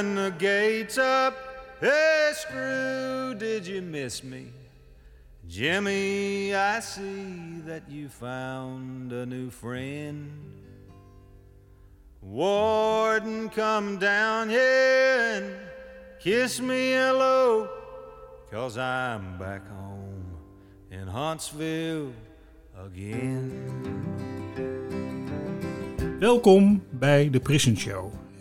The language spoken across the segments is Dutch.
and the gates up. Hey, Screw, did you miss me? Jimmy, I see that you found a new friend. Warden, come down here and kiss me hello, cause I'm back home in Huntsville again. Welkom bij de Prison Show,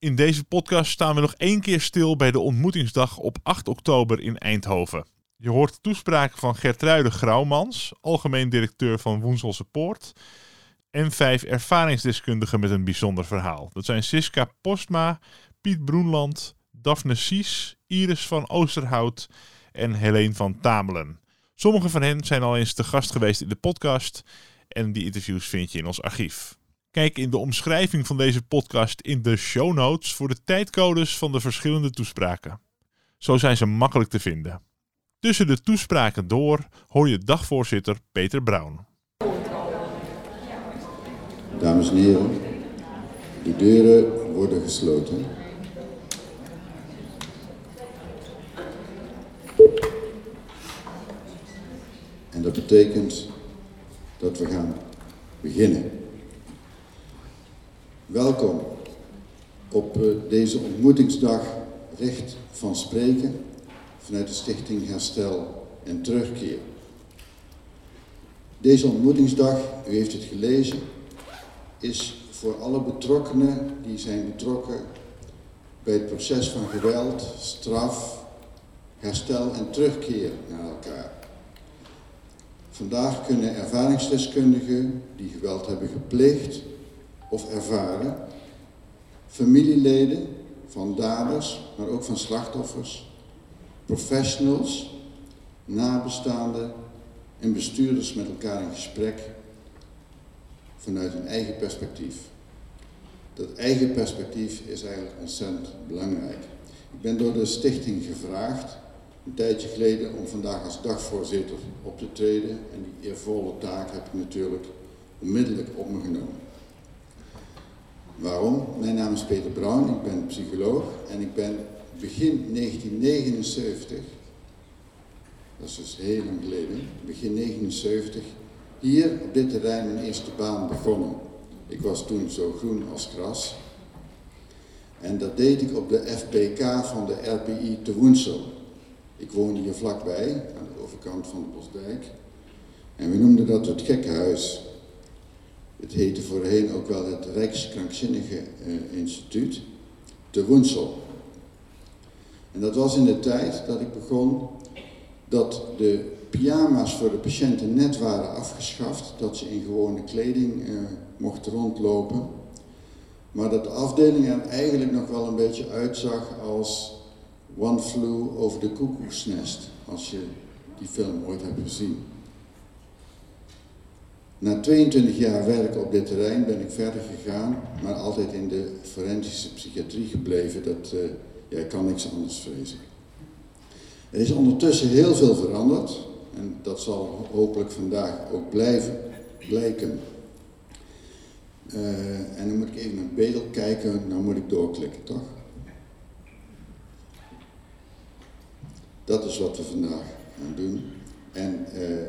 In deze podcast staan we nog één keer stil bij de ontmoetingsdag op 8 oktober in Eindhoven. Je hoort toespraken van Gertruide Grauwmans, algemeen directeur van Woenselse Poort, en vijf ervaringsdeskundigen met een bijzonder verhaal. Dat zijn Siska Postma, Piet Broenland, Daphne Sies, Iris van Oosterhout en Helene van Tamelen. Sommige van hen zijn al eens te gast geweest in de podcast en die interviews vind je in ons archief. Kijk in de omschrijving van deze podcast in de show notes voor de tijdcodes van de verschillende toespraken. Zo zijn ze makkelijk te vinden. Tussen de toespraken door hoor je dagvoorzitter Peter Brown. Dames en heren, de deuren worden gesloten. En dat betekent dat we gaan beginnen. Welkom op eh, deze ontmoetingsdag Recht van Spreken vanuit de Stichting Herstel en Terugkeer. Deze ontmoetingsdag, u heeft het gelezen, is voor alle betrokkenen die zijn betrokken bij het proces van geweld, straf, herstel en terugkeer naar elkaar. Vandaag kunnen ervaringsdeskundigen die geweld hebben gepleegd of ervaren, familieleden van daders, maar ook van slachtoffers, professionals, nabestaanden en bestuurders met elkaar in gesprek vanuit hun eigen perspectief. Dat eigen perspectief is eigenlijk ontzettend belangrijk. Ik ben door de stichting gevraagd, een tijdje geleden, om vandaag als dagvoorzitter op te treden. En die eervolle taak heb ik natuurlijk onmiddellijk op me genomen. Waarom? Mijn naam is Peter Brown, ik ben psycholoog en ik ben begin 1979, dat is dus heel lang geleden, begin 1979, hier op dit terrein mijn eerste baan begonnen. Ik was toen zo groen als gras. En dat deed ik op de FBK van de RPI te Woensel. Ik woonde hier vlakbij, aan de overkant van de Bosdijk. En we noemden dat het gekkenhuis. Het heette voorheen ook wel het Rijkskrankzinnige eh, Instituut te Woensel. En dat was in de tijd dat ik begon dat de pyjama's voor de patiënten net waren afgeschaft, dat ze in gewone kleding eh, mochten rondlopen. Maar dat de afdeling er eigenlijk nog wel een beetje uitzag als One Flew over de koekoeksnest, als je die film ooit hebt gezien. Na 22 jaar werken op dit terrein ben ik verder gegaan, maar altijd in de forensische psychiatrie gebleven. Dat, uh, ja, kan niks anders vrezen. Er is ondertussen heel veel veranderd en dat zal hopelijk vandaag ook blijven, blijken. Uh, en dan moet ik even naar Bedel kijken, dan moet ik doorklikken, toch? Dat is wat we vandaag gaan doen. En uh,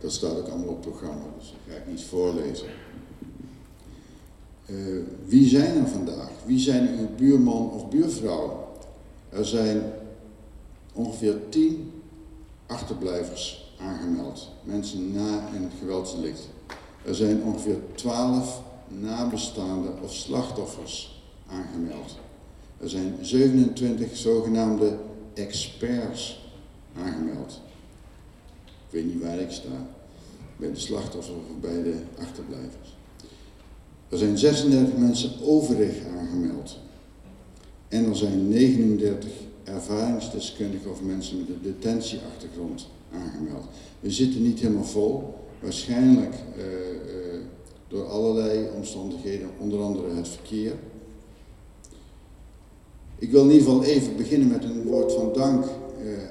dat staat ook allemaal op het programma, dus dat ga ik niet voorlezen. Uh, wie zijn er vandaag? Wie zijn uw buurman of buurvrouw? Er zijn ongeveer 10 achterblijvers aangemeld. Mensen na een geweldsdelict. Er zijn ongeveer 12 nabestaanden of slachtoffers aangemeld. Er zijn 27 zogenaamde experts aangemeld. Weet niet waar ik sta. Bij de slachtoffers of bij de achterblijvers. Er zijn 36 mensen overig aangemeld. En er zijn 39 ervaringsdeskundigen of mensen met een detentieachtergrond aangemeld. We zitten niet helemaal vol, waarschijnlijk uh, uh, door allerlei omstandigheden, onder andere het verkeer. Ik wil in ieder geval even beginnen met een woord van dank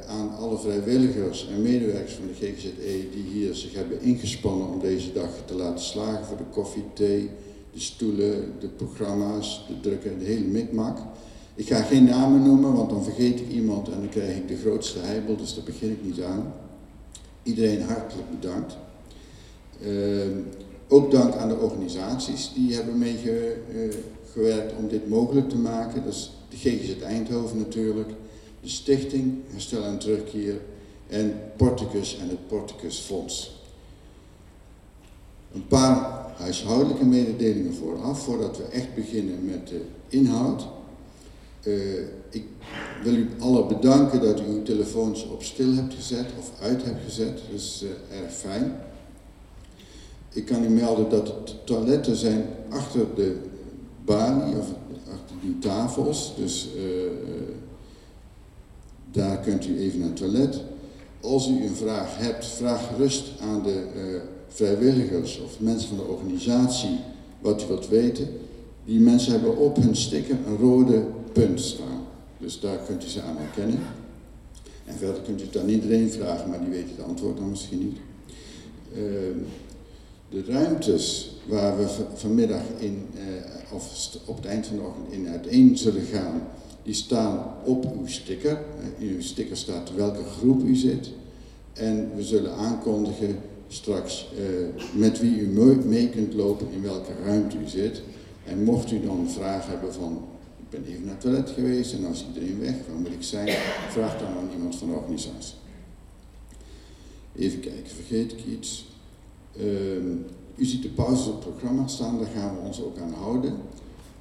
aan alle vrijwilligers en medewerkers van de GGZE die hier zich hebben ingespannen om deze dag te laten slagen voor de koffie, thee, de stoelen, de programma's, de drukken, de hele mikmak. Ik ga geen namen noemen, want dan vergeet ik iemand en dan krijg ik de grootste heibel, dus daar begin ik niet aan. Iedereen hartelijk bedankt. Uh, ook dank aan de organisaties die hebben meegewerkt om dit mogelijk te maken. Dat is de GGZ Eindhoven natuurlijk, de Stichting Herstel en Terugkeer en Porticus en het Porticus Fonds. Een paar huishoudelijke mededelingen vooraf, voordat we echt beginnen met de inhoud. Uh, ik wil u alle bedanken dat u uw telefoons op stil hebt gezet of uit hebt gezet. Dat is uh, erg fijn. Ik kan u melden dat de toiletten zijn achter de balie of achter die tafels. Dus uh, daar kunt u even naar het toilet. Als u een vraag hebt, vraag gerust aan de vrijwilligers of mensen van de organisatie wat u wilt weten. Die mensen hebben op hun sticker een rode punt staan. Dus daar kunt u ze aan herkennen. En verder kunt u het aan iedereen vragen, maar die weet het antwoord dan misschien niet. Uh, de ruimtes waar we vanmiddag in, uh, of op het eind van de ochtend in uiteen zullen gaan, die staan op uw sticker. In uw sticker staat welke groep u zit. En we zullen aankondigen straks uh, met wie u mee kunt lopen in welke ruimte u zit. En mocht u dan een vraag hebben van ik ben even naar het toilet geweest en dan is iedereen weg, waar moet ik zijn? Vraag dan aan iemand van de organisatie. Even kijken, vergeet ik iets? Uh, u ziet de pauzes op het programma staan, daar gaan we ons ook aan houden.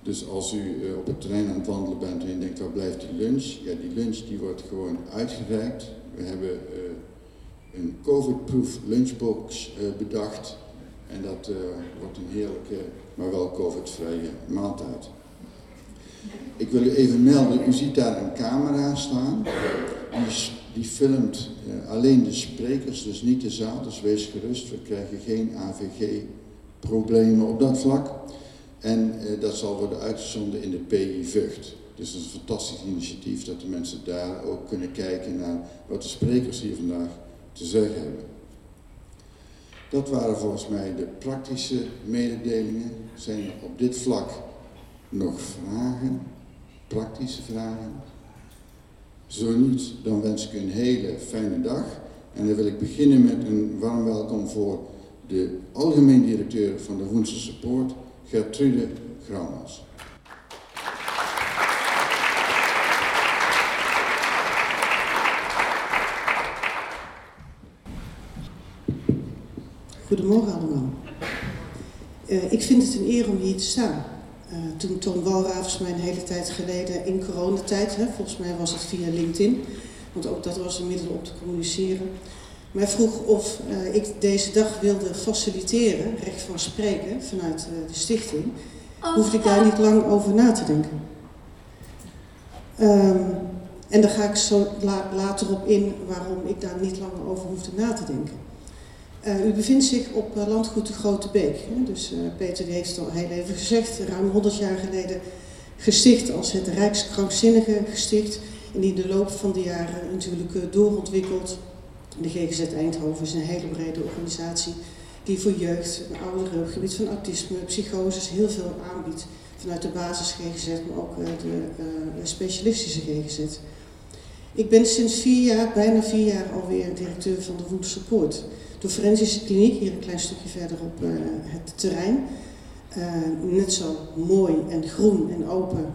Dus als u uh, op het terrein aan het wandelen bent en u denkt, waar blijft die lunch? Ja, die lunch die wordt gewoon uitgereikt. We hebben uh, een COVID-proof lunchbox uh, bedacht. En dat wordt een heerlijke, maar wel COVID-vrije maaltijd. Ik wil u even melden, u ziet daar een camera staan. Die, die filmt alleen de sprekers, dus niet de zaal. Dus wees gerust, we krijgen geen AVG-problemen op dat vlak. En uh, dat zal worden uitgezonden in de PI Vught. Dus dat is een fantastisch initiatief dat de mensen daar ook kunnen kijken naar wat de sprekers hier vandaag te zeggen hebben. Dat waren volgens mij de praktische mededelingen. Zijn er op dit vlak nog vragen? praktische vragen? Zo niet, dan wens ik u een hele fijne dag. En dan wil ik beginnen met een warm welkom voor de algemeen directeur van de Woensel Support, Gertrude Grauwmans. Goedemorgen allemaal. Uh, ik vind het een eer om hier te staan. Uh, toen Tom Walravens mij een hele tijd geleden in coronatijd, hè, volgens mij was het via LinkedIn, want ook dat was een middel om te communiceren, mij vroeg of uh, ik deze dag wilde faciliteren, recht van spreken, vanuit uh, de stichting, hoefde ik daar niet lang over na te denken. Um, en daar ga ik zo la later op in waarom ik daar niet langer over hoefde na te denken. Uh, u bevindt zich op landgoed de Grote Beek. Hè? Dus Peter die heeft het al heel even gezegd, ruim 100 jaar geleden gesticht als het Rijkskrankzinnige gesticht. En die in de loop van de jaren natuurlijk doorontwikkeld. De GGZ Eindhoven is een hele brede organisatie die voor jeugd en ouderen op het gebied van autisme, psychoses heel veel aanbiedt. Vanuit de basis GGZ, maar ook de specialistische GGZ. Ik ben sinds vier jaar, bijna vier jaar alweer directeur van de Wood Support de forensische kliniek, hier een klein stukje verderop uh, het terrein. Net zo mooi en groen en open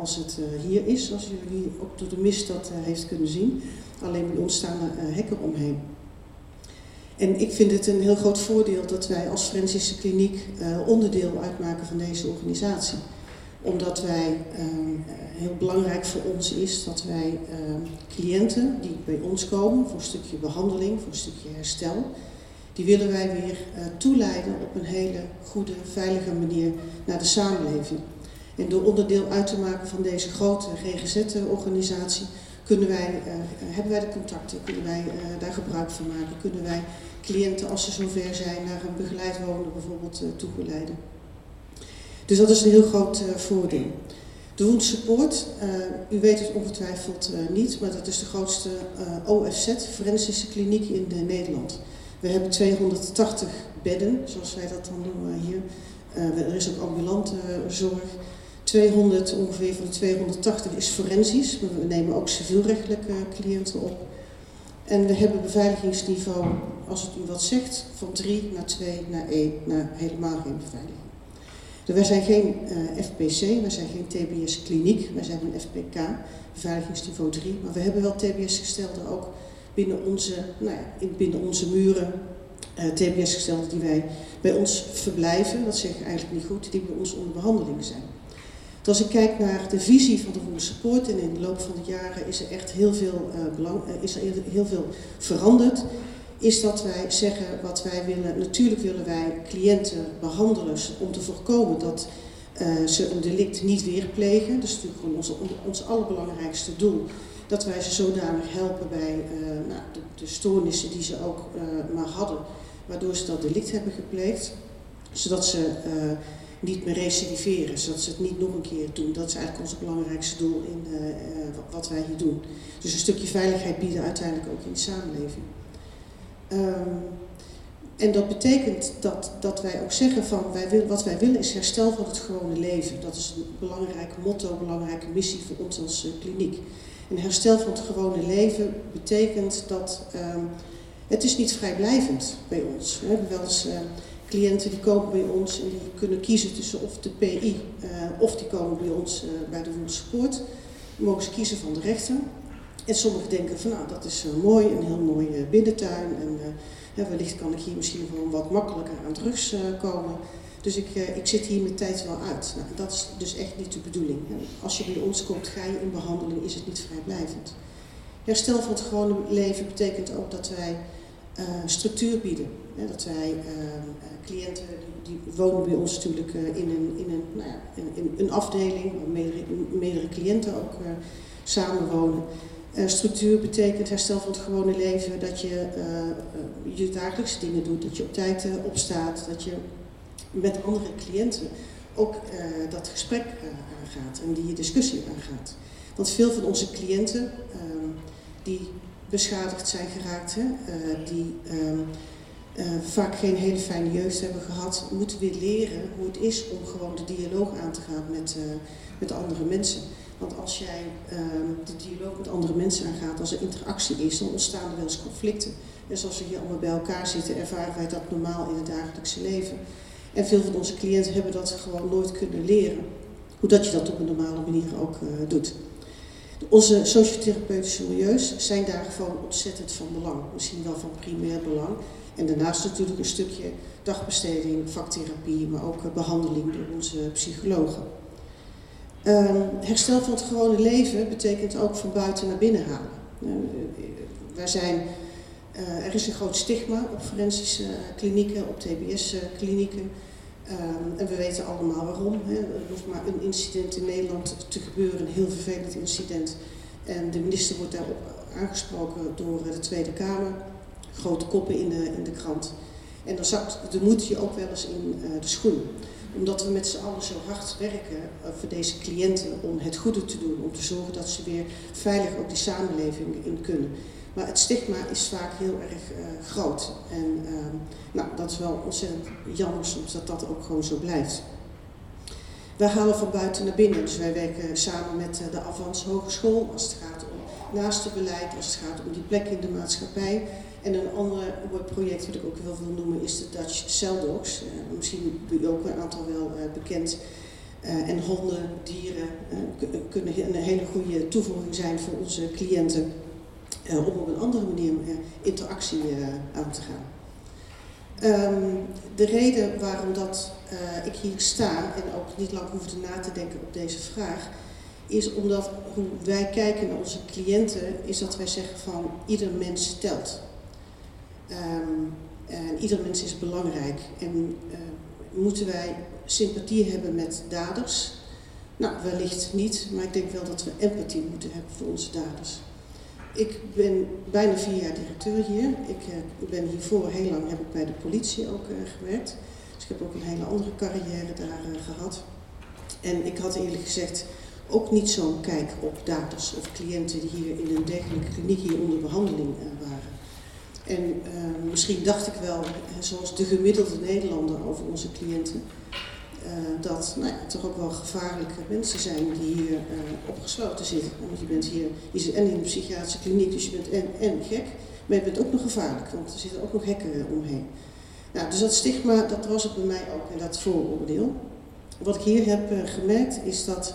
als het hier is, zoals jullie ook door de mist dat heeft kunnen zien. Alleen bij ons staan hekken omheen. En ik vind het een heel groot voordeel dat wij als forensische kliniek onderdeel uitmaken van deze organisatie omdat wij, uh, heel belangrijk voor ons is dat wij uh, cliënten die bij ons komen voor een stukje behandeling, voor een stukje herstel, die willen wij weer uh, toeleiden op een hele goede, veilige manier naar de samenleving. En door onderdeel uit te maken van deze grote GGZ-organisatie kunnen wij, uh, hebben wij de contacten, kunnen wij uh, daar gebruik van maken, kunnen wij cliënten als ze zover zijn naar een begeleid wonen bijvoorbeeld uh, toegeleiden. Dus dat is een heel groot voordeel. De Wound Support, u weet het ongetwijfeld niet, maar dat is de grootste OFZ, forensische kliniek in Nederland. We hebben 280 bedden, zoals wij dat dan noemen hier. er is ook ambulante zorg. 200, ongeveer van de 280 is forensisch, we nemen ook civielrechtelijke cliënten op. En we hebben beveiligingsniveau, als het u wat zegt, van 3 naar 2 naar 1 naar helemaal geen beveiliging. Dus wij zijn geen uh, FPC, wij zijn geen TBS kliniek, wij zijn een FPK, beveiligingsniveau 3. Maar we hebben wel TBS-gestelden ook binnen onze, nou ja, binnen onze muren. Uh, TBS-gestelden die wij bij ons verblijven, dat zeg ik eigenlijk niet goed, die bij ons onder behandeling zijn. Dus als ik kijk naar de visie van de Women's Support en in de loop van de jaren is er echt heel veel, belang, uh, is er heel veel veranderd. Is dat wij zeggen wat wij willen. Natuurlijk willen wij cliënten behandelen om te voorkomen dat uh, ze een delict niet weer plegen. Dat is natuurlijk gewoon ons, ons allerbelangrijkste doel. Dat wij ze zodanig helpen bij nou, de, de, stoornissen die ze ook maar hadden, waardoor ze dat delict hebben gepleegd. Zodat ze niet meer recidiveren, zodat ze het niet nog een keer doen. Dat is eigenlijk ons belangrijkste doel in uh, uh, wat wij hier doen. Dus een stukje veiligheid bieden uiteindelijk ook in de samenleving. Um, en dat betekent dat, dat wij ook zeggen van wij wil, wat wij willen is herstel van het gewone leven. Dat is een belangrijk motto, een belangrijke missie voor ons als uh, kliniek. En herstel van het gewone leven betekent dat um, het is niet vrijblijvend bij ons. We hebben wel eens cliënten die komen bij ons en die kunnen kiezen tussen of de PI uh, of die komen bij ons uh, bij de Support. Dan mogen ze kiezen van de rechter. En sommigen denken van nou dat is uh, mooi, een heel mooi binnentuin en wellicht kan ik hier misschien gewoon wat makkelijker aan drugs komen. Dus ik, ik zit hier mijn tijd wel uit. Nou, dat is dus echt niet de bedoeling. Als je bij ons komt, ga je in behandeling, is het niet vrijblijvend. Herstel van het gewone leven betekent ook dat wij structuur bieden. Ja, dat wij cliënten, die, wonen bij ons natuurlijk uh, in, een, in, een, nou ja, in, een afdeling, waar meerdere, cliënten ook samenwonen. structuur betekent herstel van het gewone leven, dat je je dagelijkse dingen doet, dat je op tijd opstaat, dat je met andere cliënten ook dat gesprek aangaat en die discussie aangaat. Want veel van onze cliënten ehm, die beschadigd zijn geraakt, hè, uh, die uh, vaak geen hele fijne jeugd hebben gehad, moeten weer leren hoe het is om gewoon de dialoog aan te gaan met, uh, met andere mensen. Want als jij ehm, de dialoog met andere mensen aangaat, als er interactie is, dan ontstaan er wel eens conflicten. En zoals we hier allemaal bij elkaar zitten, ervaren wij dat normaal in het dagelijkse leven. En veel van onze cliënten hebben dat gewoon nooit kunnen leren. Hoe dat je dat op een normale manier ook doet. Onze sociotherapeutische milieus zijn daar gewoon ontzettend van belang. Misschien wel van primair belang. En daarnaast natuurlijk een stukje dagbesteding, vaktherapie, maar ook behandeling door onze psychologen. Um, herstel van het gewone leven betekent ook van buiten naar binnen halen. Uh, zijn, uh, er is een groot stigma op forensische klinieken, op TBS-klinieken. Um, en we weten allemaal waarom. Hè. Er hoeft maar een incident in Nederland te gebeuren, een heel vervelend incident. En de minister wordt daarop aangesproken door de Tweede Kamer. Grote koppen in de, in de krant. En dan zakt de moed je ook wel eens in uh, de schoen. Omdat we met z'n allen zo hard werken voor deze cliënten om het goede te doen. Om te zorgen dat ze weer veilig ook die samenleving in kunnen. Maar het stigma is vaak heel erg uh, groot. En uh, nou, dat is wel ontzettend jammer soms dat dat ook gewoon zo blijft. Wij halen van buiten naar binnen. Dus wij werken samen met uh, de Avans Hogeschool als het gaat om naastenbeleid, als het gaat om die plek in de maatschappij. En een ander project wat ik ook wel wil noemen is de Dutch Cell Dogs. Uh, misschien ook een aantal wel bekend. en honden, dieren kunnen een hele goede toevoeging zijn voor onze cliënten om op een andere manier interactie aan te gaan. Um, de reden waarom dat ik hier sta en ook niet lang hoefde na te denken op deze vraag, is omdat hoe wij kijken naar onze cliënten, is dat wij zeggen van ieder mens telt. Um, en ieder mens is belangrijk. En moeten wij sympathie hebben met daders, Nou, wellicht niet, maar ik denk wel dat we empathie moeten hebben voor onze daders. Ik ben bijna vier jaar directeur hier. Ik uh, ben hiervoor heel lang heb ik bij de politie ook uh, gewerkt. Dus ik heb ook een hele andere carrière daar gehad. En ik had eerlijk gezegd ook niet zo'n kijk op daders of cliënten die hier in een dergelijke kliniek hier onder behandeling waren. En misschien dacht ik wel, zoals de gemiddelde Nederlander over onze cliënten, uh, dat nou ja, toch ook wel gevaarlijke mensen zijn die hier opgesloten zitten. Want je bent hier, je zit en in een psychiatrische kliniek, dus je bent en, en gek, maar je bent ook nog gevaarlijk, want er zitten ook nog hekken omheen. Nou, dus dat stigma, dat was het bij mij ook, en dat vooroordeel. Wat ik hier heb gemerkt, is dat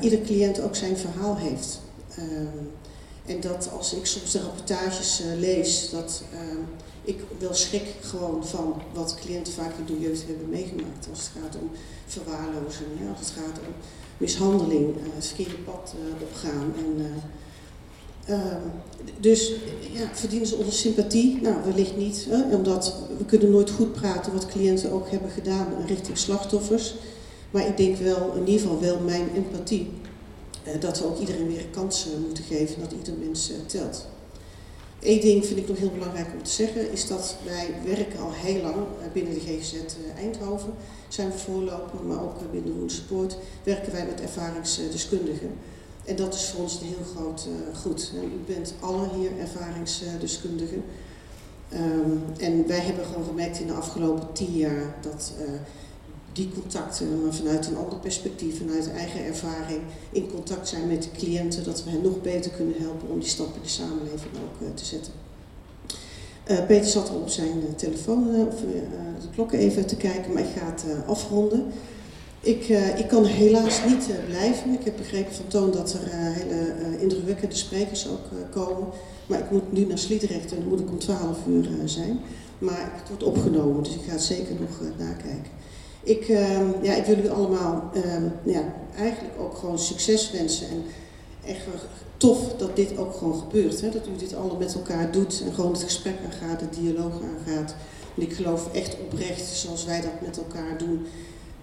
ieder cliënt ook zijn verhaal heeft. Ehm, en dat als ik soms de rapportages lees, dat ehm, ik wel schrik gewoon van wat cliënten vaak in de jeugd hebben meegemaakt. Als het gaat om verwaarlozing, als het gaat om mishandeling, uh, het verkeerde pad uh, opgaan. En, uh, dus ja, verdienen ze onze sympathie? Nou, wellicht niet. Hè, omdat we kunnen nooit goed praten wat cliënten ook hebben gedaan richting slachtoffers. Maar ik denk wel, in ieder geval wel mijn empathie. Dat we ook iedereen weer een kans moeten geven, dat ieder mens telt. Eén ding vind ik nog heel belangrijk om te zeggen, is dat wij werken al heel lang binnen de GGZ Eindhoven. Zijn we voorloper, maar ook binnen de Woenspoort werken wij met ervaringsdeskundigen. En dat is voor ons een heel groot goed. U bent alle hier ervaringsdeskundigen. Um, en wij hebben gewoon gemerkt in de afgelopen tien jaar dat die contacten, maar vanuit een ander perspectief, vanuit eigen ervaring, in contact zijn met de cliënten, dat we hen nog beter kunnen helpen om die stap in de samenleving ook uh, te zetten. Uh, Peter zat al op zijn uh, telefoon of de klokken even te kijken, maar ik ga het afronden. Ik, ik kan helaas niet blijven. Ik heb begrepen van Toon dat er hele indrukwekkende sprekers ook komen. Maar ik moet nu naar Sliedrecht en dan moet ik om 12 uur zijn. Maar het wordt opgenomen, dus ik ga het zeker nog nakijken. Ik, uh, ja, ik wil u allemaal uh, ja, eigenlijk ook gewoon succes wensen. En echt tof dat dit ook gewoon gebeurt. Hè? Dat u dit allemaal met elkaar doet en gewoon het gesprek aangaat, de dialoog aangaat. En ik geloof echt oprecht, zoals wij dat met elkaar doen,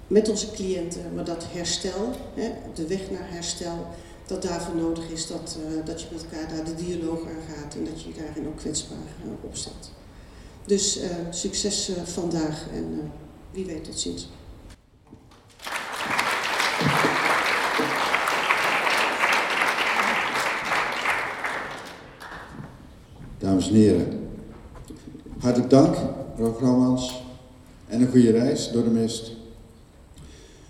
met onze cliënten, maar dat herstel, hè, de weg naar herstel, dat daarvoor nodig is dat, uh, dat je met elkaar daar de dialoog aangaat en dat je daarin ook kwetsbaar uh, op staat. Dus uh, succes vandaag en wie weet tot ziens. Dames en heren, hartelijk dank, mevrouw Grauwmans, en een goede reis door de mist.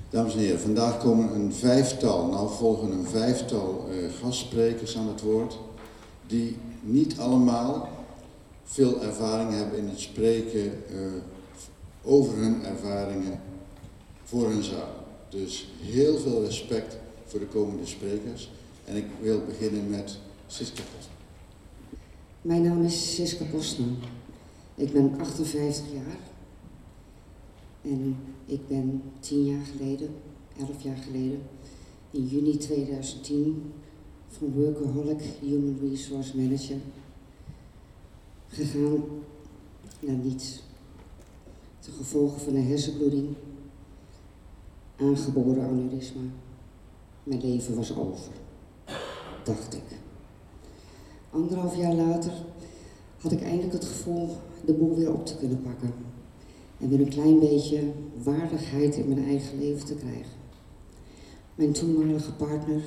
Dames en heren, vandaag komen een vijftal, nou volgen een vijftal uh, gastsprekers aan het woord, die niet allemaal veel ervaring hebben in het spreken uh, over hun ervaringen voor hun zaal. Dus heel veel respect voor de komende sprekers. En ik wil beginnen met Siska Postman. Mijn naam is Siska Postman. Ik ben 58 jaar. En ik ben 10 jaar geleden, 11 jaar geleden, in juni 2010 van Workaholic Human Resource Manager gegaan naar niets. Ten gevolge van een hersenbloeding, aangeboren aneurysma. Mijn leven was over, dacht ik. Anderhalf jaar later had ik eindelijk het gevoel de boel weer op te kunnen pakken. En weer een klein beetje waardigheid in mijn eigen leven te krijgen. Mijn toenmalige partner,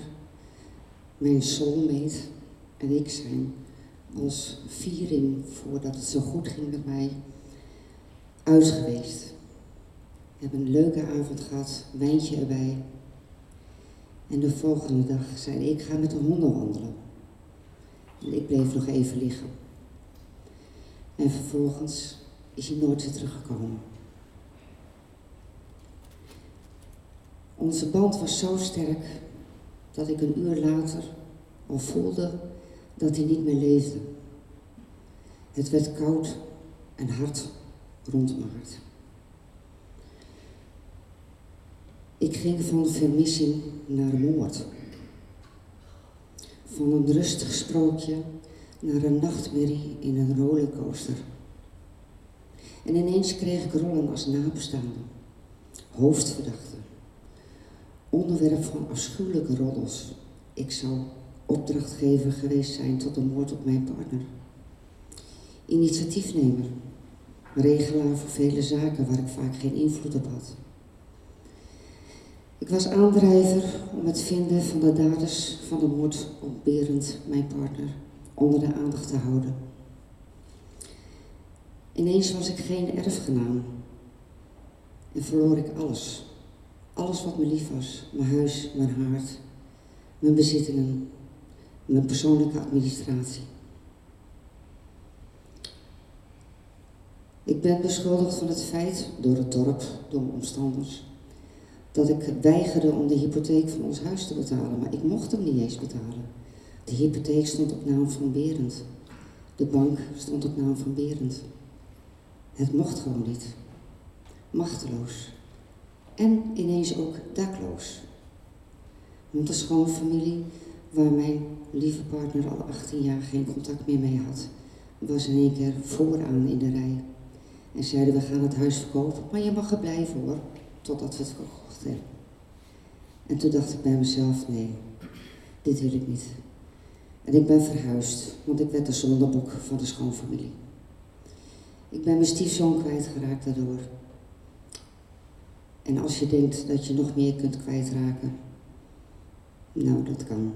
mijn soulmate en ik zijn als viering voordat het zo goed ging met mij uit geweest. We hebben een leuke avond gehad, wijntje erbij. En de volgende dag zei ik, ga met de honden wandelen. En ik bleef nog even liggen. En vervolgens is hij nooit weer teruggekomen. Onze band was zo sterk dat ik een uur later al voelde dat hij niet meer leefde. Het werd koud en hard rond mijn hart. Ik ging van vermissing naar moord. Van een rustig sprookje naar een nachtmerrie in een rollercoaster. En ineens kreeg ik rollen als nabestaande, hoofdverdachte, onderwerp van afschuwelijke roddels. Ik zou opdrachtgever geweest zijn tot de moord op mijn partner. Initiatiefnemer, regelaar voor vele zaken waar ik vaak geen invloed op had. Ik was aandrijver om het vinden van de daders van de moord op Berend, mijn partner, onder de aandacht te houden. Ineens was ik geen erfgenaam en verloor ik alles. Alles wat me lief was, mijn huis, mijn haard, mijn bezittingen, mijn persoonlijke administratie. Ik ben beschuldigd van het feit, door het dorp, door omstanders, dat ik weigerde om de hypotheek van ons huis te betalen, maar ik mocht hem niet eens betalen. De hypotheek stond op naam van Berend. De bank stond op naam van Berend. Het mocht gewoon niet. Machteloos. En ineens ook dakloos. Want de schoonfamilie, waar mijn lieve partner al 18 jaar geen contact meer mee had, was in één keer vooraan in de rij. En zeiden we gaan het huis verkopen, maar je mag er blijven hoor, totdat we het verkocht hebben. En toen dacht ik bij mezelf, nee, dit wil ik niet. En ik ben verhuisd, want ik werd de zondebok van de schoonfamilie. Ik ben mijn stiefzoon kwijtgeraakt daardoor. En als je denkt dat je nog meer kunt kwijtraken, nou, dat kan.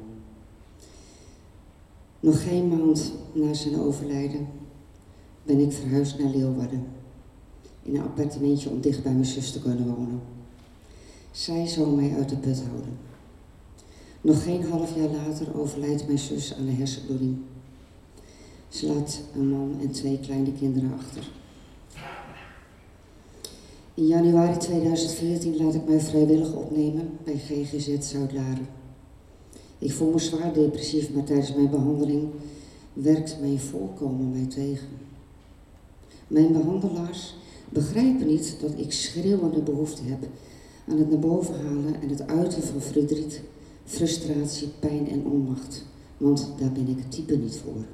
Nog geen maand na zijn overlijden ben ik verhuisd naar Leeuwarden. In een appartementje om dicht bij mijn zus te kunnen wonen. Zij zou mij uit de put houden. Nog geen half jaar later overlijdt mijn zus aan een hersenbloeding. Ze laat een man en twee kleine kinderen achter. In januari 2014 laat ik mij vrijwillig opnemen bij GGZ Zuid-Laren. Ik voel me zwaar depressief, maar tijdens mijn behandeling werkt mijn voorkomen mij tegen. Mijn behandelaars begrijpen niet dat ik schreeuwende behoefte heb aan het naar boven halen en het uiten van verdriet, frustratie, pijn en onmacht. Want daar ben ik het type niet voor.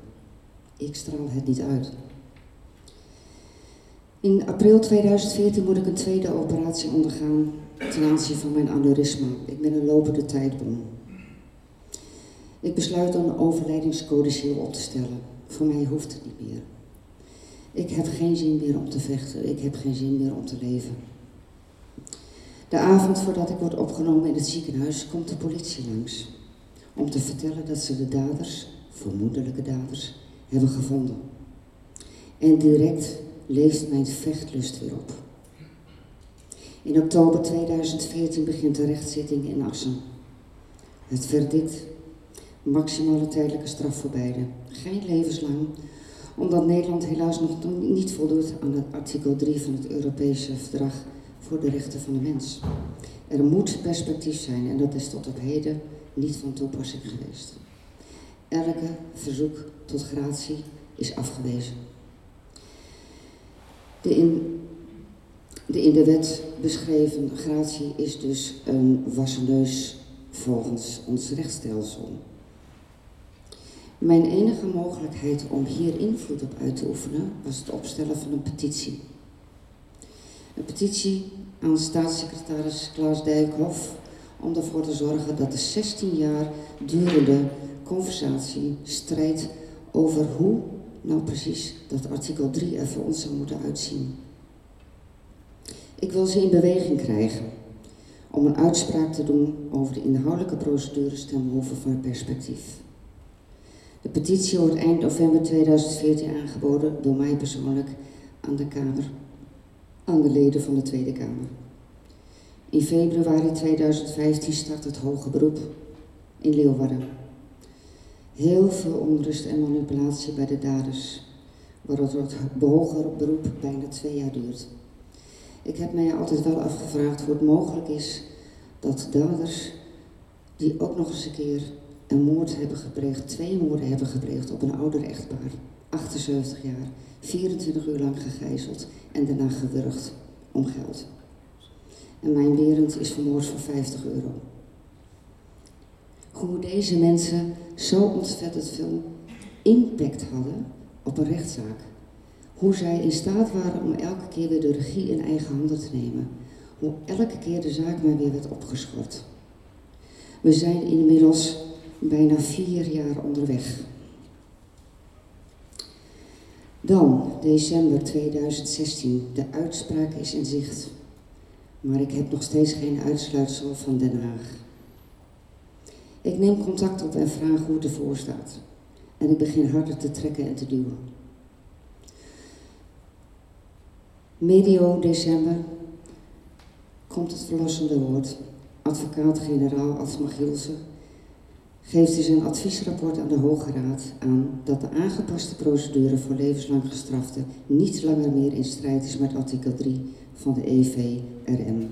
Ik straal het niet uit. In april 2014 moet ik een tweede operatie ondergaan ten aanzien van mijn aneurysma. Ik ben een lopende tijdbom. Ik besluit dan een overlijdingscodiciel op te stellen. Voor mij hoeft het niet meer. Ik heb geen zin meer om te vechten. Ik heb geen zin meer om te leven. De avond voordat ik word opgenomen in het ziekenhuis komt de politie langs. Om te vertellen dat ze de daders, vermoedelijke daders, hebben gevonden. En direct leeft mijn vechtlust weer op. In oktober 2014 begint de rechtszitting in Assen. Het verdict, maximale tijdelijke straf voor beide. Geen levenslang, omdat Nederland helaas nog niet voldoet aan het artikel 3 van het Europese Verdrag voor de Rechten van de Mens. Er moet perspectief zijn en dat is tot op heden niet van toepassing geweest. Elke verzoek tot gratie is afgewezen. De in, de in de wet beschreven gratie is dus een wasseneus volgens ons rechtsstelsel. Mijn enige mogelijkheid om hier invloed op uit te oefenen was het opstellen van een petitie. Een petitie aan staatssecretaris Klaas Dijkhoff om ervoor te zorgen dat de 16 jaar durende conversatie, strijd over hoe nou precies dat artikel 3 er voor ons zou moeten uitzien. Ik wil ze in beweging krijgen om een uitspraak te doen over de inhoudelijke procedures ten behoeve van het perspectief. De petitie wordt eind november 2014 aangeboden door mij persoonlijk aan de Kamer, aan de leden van de Tweede Kamer. In februari 2015 start het hoge beroep in Leeuwarden. Heel veel onrust en manipulatie bij de daders, waardoor het hoger beroep bijna twee jaar duurt. Ik heb mij altijd wel afgevraagd hoe het mogelijk is dat daders, die ook nog eens een keer een moord hebben gepleegd, twee moorden hebben gepleegd op een ouder echtpaar, 78 jaar, 24 uur lang gegijzeld en daarna gewurgd om geld. En mijn Berend is vermoord voor 50 euro. Hoe deze mensen zo ontzettend veel impact hadden op een rechtszaak. Hoe zij in staat waren om elke keer weer de regie in eigen handen te nemen. Hoe elke keer de zaak maar weer werd opgeschort. We zijn inmiddels bijna vier jaar onderweg. Dan, december 2016. De uitspraak is in zicht. Maar ik heb nog steeds geen uitsluitsel van Den Haag. Ik neem contact op en vraag hoe het ervoor staat. En ik begin harder te trekken en te duwen. Medio december komt het verlossende woord. Advocaat-generaal Ad Magielsen geeft in zijn adviesrapport aan de Hoge Raad aan dat de aangepaste procedure voor levenslang gestraften niet langer meer in strijd is met artikel 3 van de EVRM.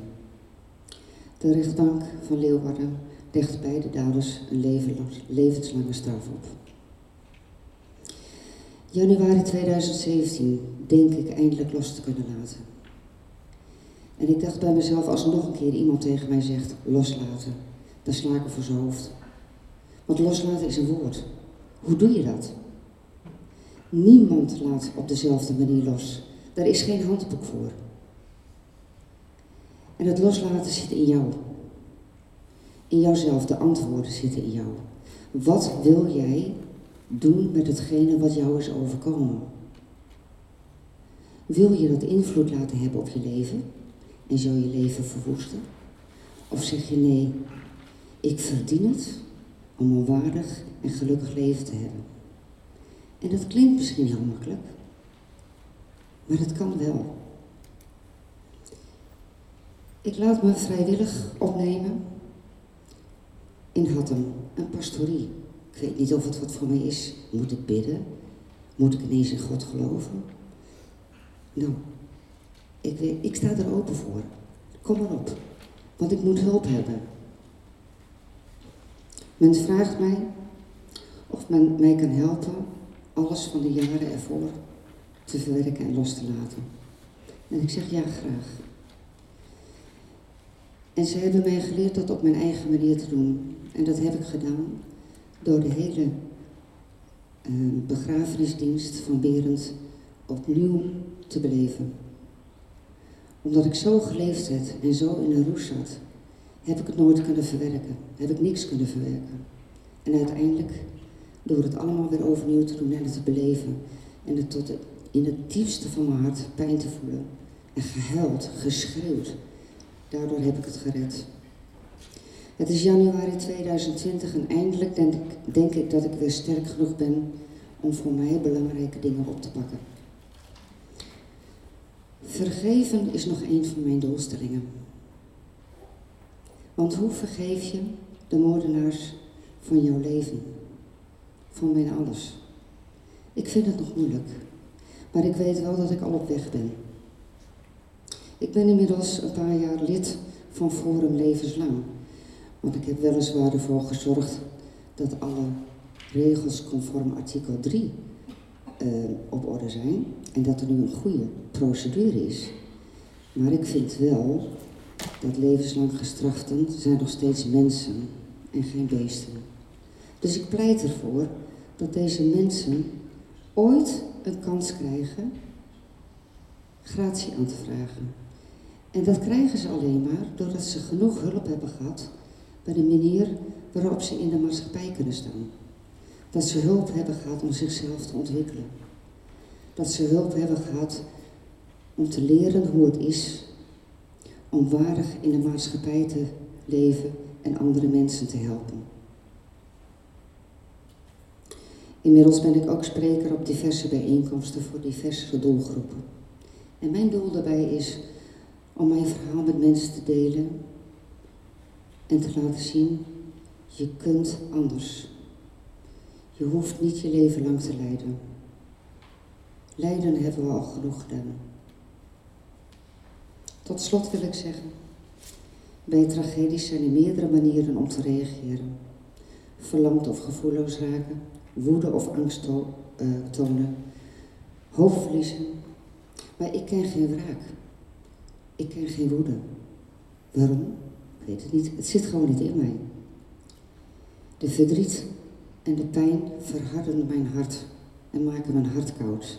De rechtbank van Leeuwarden legt beide daders een levenslange straf op. Januari 2017 denk ik eindelijk los te kunnen laten. En ik dacht bij mezelf, als nog een keer iemand tegen mij zegt loslaten, dan sla ik voor zijn hoofd. Want loslaten is een woord. Hoe doe je dat? Niemand laat op dezelfde manier los. Daar is geen handboek voor. En het loslaten zit in jou. In jouzelf, de antwoorden zitten in jou. Wat wil jij doen met hetgene wat jou is overkomen? Wil je dat invloed laten hebben op je leven en zo je leven verwoesten? Of zeg je nee, ik verdien het om een waardig en gelukkig leven te hebben? En dat klinkt misschien heel makkelijk, maar het kan wel. Ik laat me vrijwillig opnemen in Hattem, een pastorie. Ik weet niet of het wat voor mij is. Moet ik bidden? Moet ik ineens in God geloven? Nou, ik, ik sta er open voor. Kom maar op, want ik moet hulp hebben. Men vraagt mij of men mij kan helpen alles van de jaren ervoor te verwerken en los te laten. En ik zeg ja, graag. En ze hebben mij geleerd dat op mijn eigen manier te doen. En dat heb ik gedaan door de hele uh, begrafenisdienst van Berend opnieuw te beleven. Omdat ik zo geleefd had en zo in een roes zat, heb ik het nooit kunnen verwerken. Heb ik niks kunnen verwerken. En uiteindelijk, door het allemaal weer overnieuw te doen en het te beleven en het tot in het diepste van mijn hart pijn te voelen en gehuild, geschreeuwd, daardoor heb ik het gered. Het is januari 2020 en eindelijk denk ik, denk ik dat ik weer sterk genoeg ben om voor mij belangrijke dingen op te pakken. Vergeven is nog een van mijn doelstellingen. Want hoe vergeef je de moordenaars van jouw leven? Van mijn alles? Ik vind het nog moeilijk, maar ik weet wel dat ik al op weg ben. Ik ben inmiddels een paar jaar lid van Forum Levenslang. Want ik heb weliswaar ervoor gezorgd dat alle regels conform artikel 3 uh, eh, op orde zijn. En dat er nu een goede procedure is. Maar ik vind wel dat levenslang gestraften zijn nog steeds mensen en geen beesten. Dus ik pleit ervoor dat deze mensen ooit een kans krijgen gratie aan te vragen. En dat krijgen ze alleen maar doordat ze genoeg hulp hebben gehad bij de manier waarop ze in de maatschappij kunnen staan. Dat ze hulp hebben gehad om zichzelf te ontwikkelen. Dat ze hulp hebben gehad om te leren hoe het is om waardig in de maatschappij te leven en andere mensen te helpen. Inmiddels ben ik ook spreker op diverse bijeenkomsten voor diverse doelgroepen. En mijn doel daarbij is om mijn verhaal met mensen te delen en te laten zien, je kunt anders. Je hoeft niet je leven lang te lijden. Lijden hebben we al genoeg gedaan. Tot slot wil ik zeggen, bij tragedies zijn er meerdere manieren om te reageren. Verlamd of gevoelloos raken, woede of angst eh, tonen, hoofd verliezen. Maar ik ken geen wraak. Ik ken geen woede. Waarom? Ik weet het niet. Het zit gewoon niet in mij. De verdriet en de pijn verharden mijn hart en maken mijn hart koud.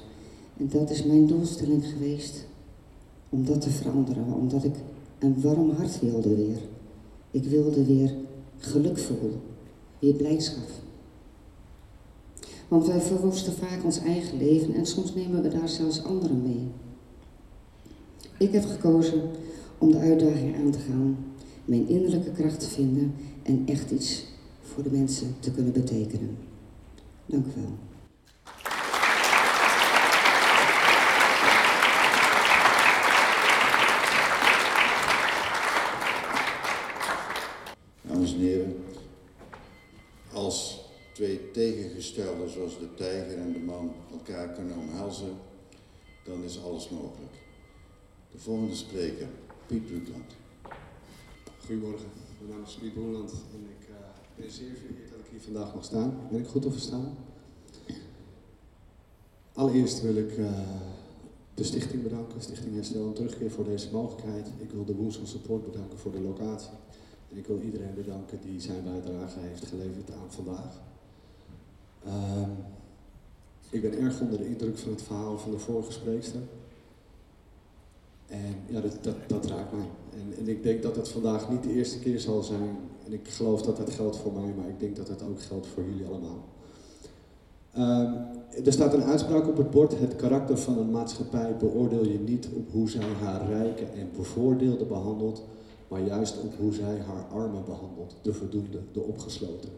En dat is mijn doelstelling geweest om dat te veranderen, omdat ik een warm hart wilde weer. Ik wilde weer gelukvol, weer blijdschap. Want wij verwoesten vaak ons eigen leven en soms nemen we daar zelfs anderen mee. Ik heb gekozen om de uitdaging aan te gaan, mijn innerlijke kracht te vinden en echt iets voor de mensen te kunnen betekenen. Dank u wel. Dames en heren, als twee tegengestelden zoals de tijger en de man elkaar kunnen omhelzen, dan is alles mogelijk. De volgende spreker, Piet Bloedland. Goedemorgen, mijn naam is Piet Boerland en ik uh, ben zeer vereerd dat ik hier vandaag mag staan. Ben ik goed te verstaan? Allereerst wil ik uh, de stichting bedanken, Stichting Herstel en Terugkeer voor deze mogelijkheid. Ik wil de Woensel Support bedanken voor de locatie. En ik wil iedereen bedanken die zijn bijdrage heeft geleverd aan vandaag. Uh, ik ben erg onder de indruk van het verhaal van de vorige spreekster. En ja, dat, dat, dat raakt mij. En, ik denk dat het vandaag niet de eerste keer zal zijn. En ik geloof dat dat geldt voor mij, maar ik denk dat het ook geldt voor jullie allemaal. Um, er staat een uitspraak op het bord. Het karakter van een maatschappij beoordeel je niet op hoe zij haar rijken en bevoordeelden behandelt, maar juist op hoe zij haar armen behandelt, de verdoemde, de opgesloten.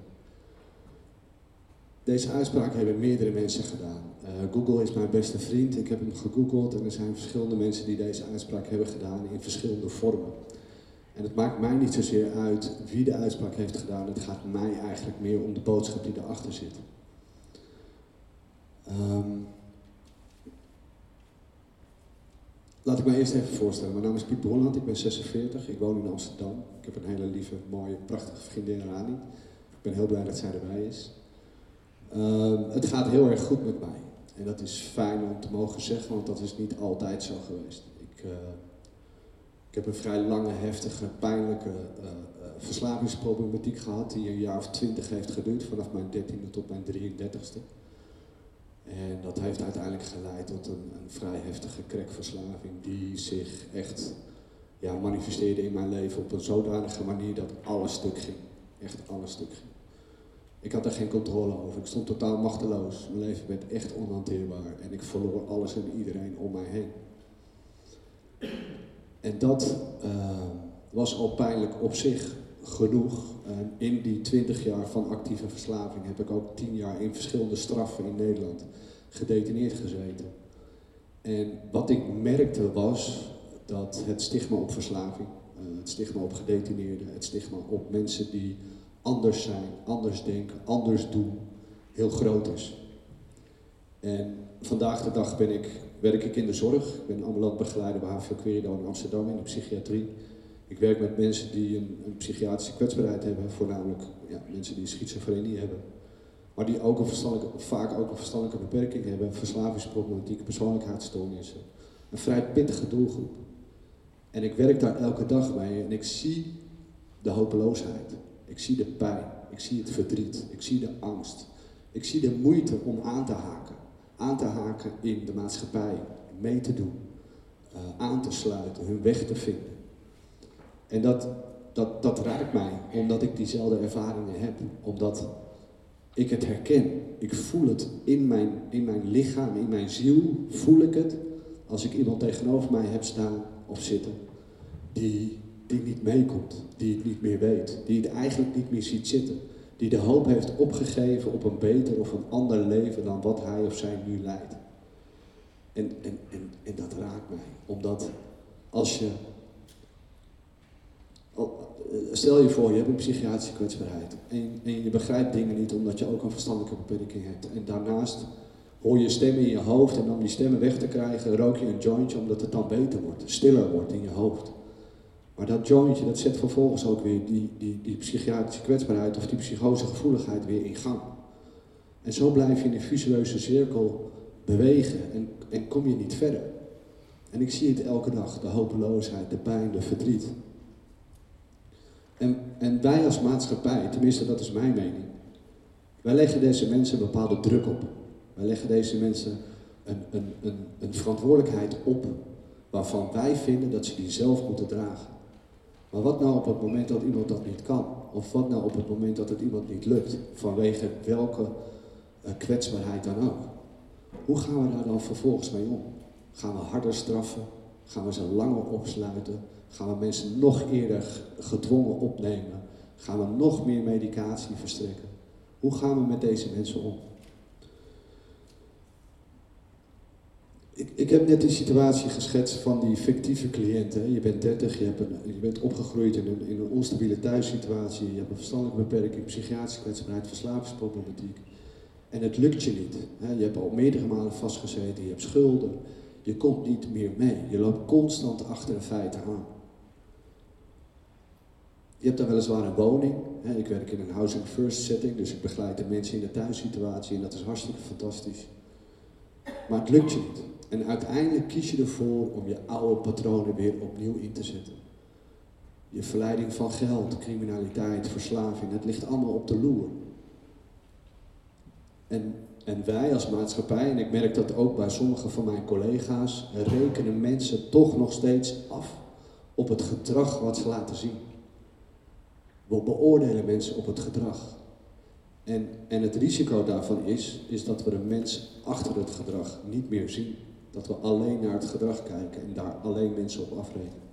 Deze uitspraak hebben meerdere mensen gedaan. Uh, Google is mijn beste vriend. Ik heb hem gegoogeld en er zijn verschillende mensen die deze uitspraak hebben gedaan in verschillende vormen. En het maakt mij niet zozeer uit wie de uitspraak heeft gedaan. Het gaat mij eigenlijk meer om de boodschap die erachter zit. Um, laat ik me eerst even voorstellen. Mijn naam is Piet Holland, ik ben 46, ik woon in Amsterdam. Ik heb een hele lieve, mooie, prachtige vriendin Rani. Ik ben heel blij dat zij erbij is. Uh, het gaat heel erg goed met mij. En dat is fijn om te mogen zeggen, want dat is niet altijd zo geweest. Ik, uh, ik heb een vrij lange, heftige, pijnlijke uh, verslavingsproblematiek gehad, die een jaar of twintig heeft geduurd, vanaf mijn dertiende tot mijn 33ste. En dat heeft uiteindelijk geleid tot een, een vrij heftige crackverslaving, die zich echt ja, manifesteerde in mijn leven op een zodanige manier dat alles stuk ging. Echt alles stuk ging. Ik had er geen controle over. Ik stond totaal machteloos. Mijn leven werd echt onhanteerbaar. En ik verloor alles en iedereen om mij heen. En dat uh, was al pijnlijk op zich genoeg. En in die twintig jaar van actieve verslaving heb ik ook tien jaar in verschillende straffen in Nederland gedetineerd gezeten. En wat ik merkte was dat het stigma op verslaving, uh, het stigma op gedetineerden, het stigma op mensen die anders zijn, anders denken, anders doen, heel groot is. En vandaag de dag ben ik, werk ik in de zorg. Ik ben ambulant begeleider bij HVO Querido in Amsterdam in de psychiatrie. Ik werk met mensen die een, een psychiatrische kwetsbaarheid hebben, voornamelijk ja, mensen die schizofrenie hebben. Maar die ook een verstandelijke, vaak ook een verstandelijke beperking hebben, verslavingsproblematiek, persoonlijkheidsstoornissen. Een vrij pittige doelgroep. En ik werk daar elke dag mee en ik zie de hopeloosheid. Ik zie de pijn, ik zie het verdriet, ik zie de angst. Ik zie de moeite om aan te haken. Aan te haken in de maatschappij, mee te doen, uh, aan te sluiten, hun weg te vinden. En dat, dat, dat raakt mij, omdat ik diezelfde ervaringen heb. Omdat ik het herken. Ik voel het in mijn, in mijn lichaam, in mijn ziel, voel ik het. Als ik iemand tegenover mij heb staan of zitten, die die niet meekomt, die het niet meer weet, die het eigenlijk niet meer ziet zitten, die de hoop heeft opgegeven op een beter of een ander leven dan wat hij of zij nu leidt. En, en, en, en dat raakt mij, omdat als je. Stel je voor, je hebt een psychiatrische kwetsbaarheid en, en je begrijpt dingen niet omdat je ook een verstandelijke beperking hebt. En daarnaast hoor je stemmen in je hoofd en om die stemmen weg te krijgen rook je een jointje omdat het dan beter wordt, stiller wordt in je hoofd. Maar dat jointje, dat zet vervolgens ook weer die, die, die psychiatrische kwetsbaarheid of die psychosegevoeligheid weer in gang. En zo blijf je in een visueuze cirkel bewegen en, en kom je niet verder. En ik zie het elke dag, de hopeloosheid, de pijn, de verdriet. En, en wij als maatschappij, tenminste dat is mijn mening, wij leggen deze mensen een bepaalde druk op. Wij leggen deze mensen een, een, een, een verantwoordelijkheid op waarvan wij vinden dat ze die zelf moeten dragen. Maar wat nou op het moment dat iemand dat niet kan? Of wat nou op het moment dat het iemand niet lukt, vanwege welke uh, kwetsbaarheid dan ook. Hoe gaan we daar dan vervolgens mee om? Gaan we harder straffen? Gaan we ze langer opsluiten? Gaan we mensen nog eerder gedwongen opnemen? Gaan we nog meer medicatie verstrekken? Hoe gaan we met deze mensen om? Ik, ik heb net die situatie geschetst van die fictieve cliënten. Je bent 30, je, hebt een, je bent opgegroeid in een, in een onstabiele thuissituatie, je hebt een verstandelijke beperking, psychiatrische kwetsbaarheid, verslavingsproblematiek. En het lukt je niet. Je hebt al meerdere malen vastgezeten, je hebt schulden, je komt niet meer mee. Je loopt constant achter de feiten aan. Je hebt dan weliswaar een woning. Ik werk in een housing first setting, dus ik begeleid de mensen in de thuissituatie en dat is hartstikke fantastisch. Maar het lukt je niet. En uiteindelijk kies je ervoor om je oude patronen weer opnieuw in te zetten. Je verleiding van geld, criminaliteit, verslaving, het ligt allemaal op de loer. En, en wij als maatschappij, en ik merk dat ook bij sommige van mijn collega's, rekenen mensen toch nog steeds af op het gedrag wat ze laten zien. We beoordelen mensen op het gedrag. En, en het risico daarvan is, is dat we de mens achter het gedrag niet meer zien. Dat we alleen naar het gedrag kijken en daar alleen mensen op afrekenen.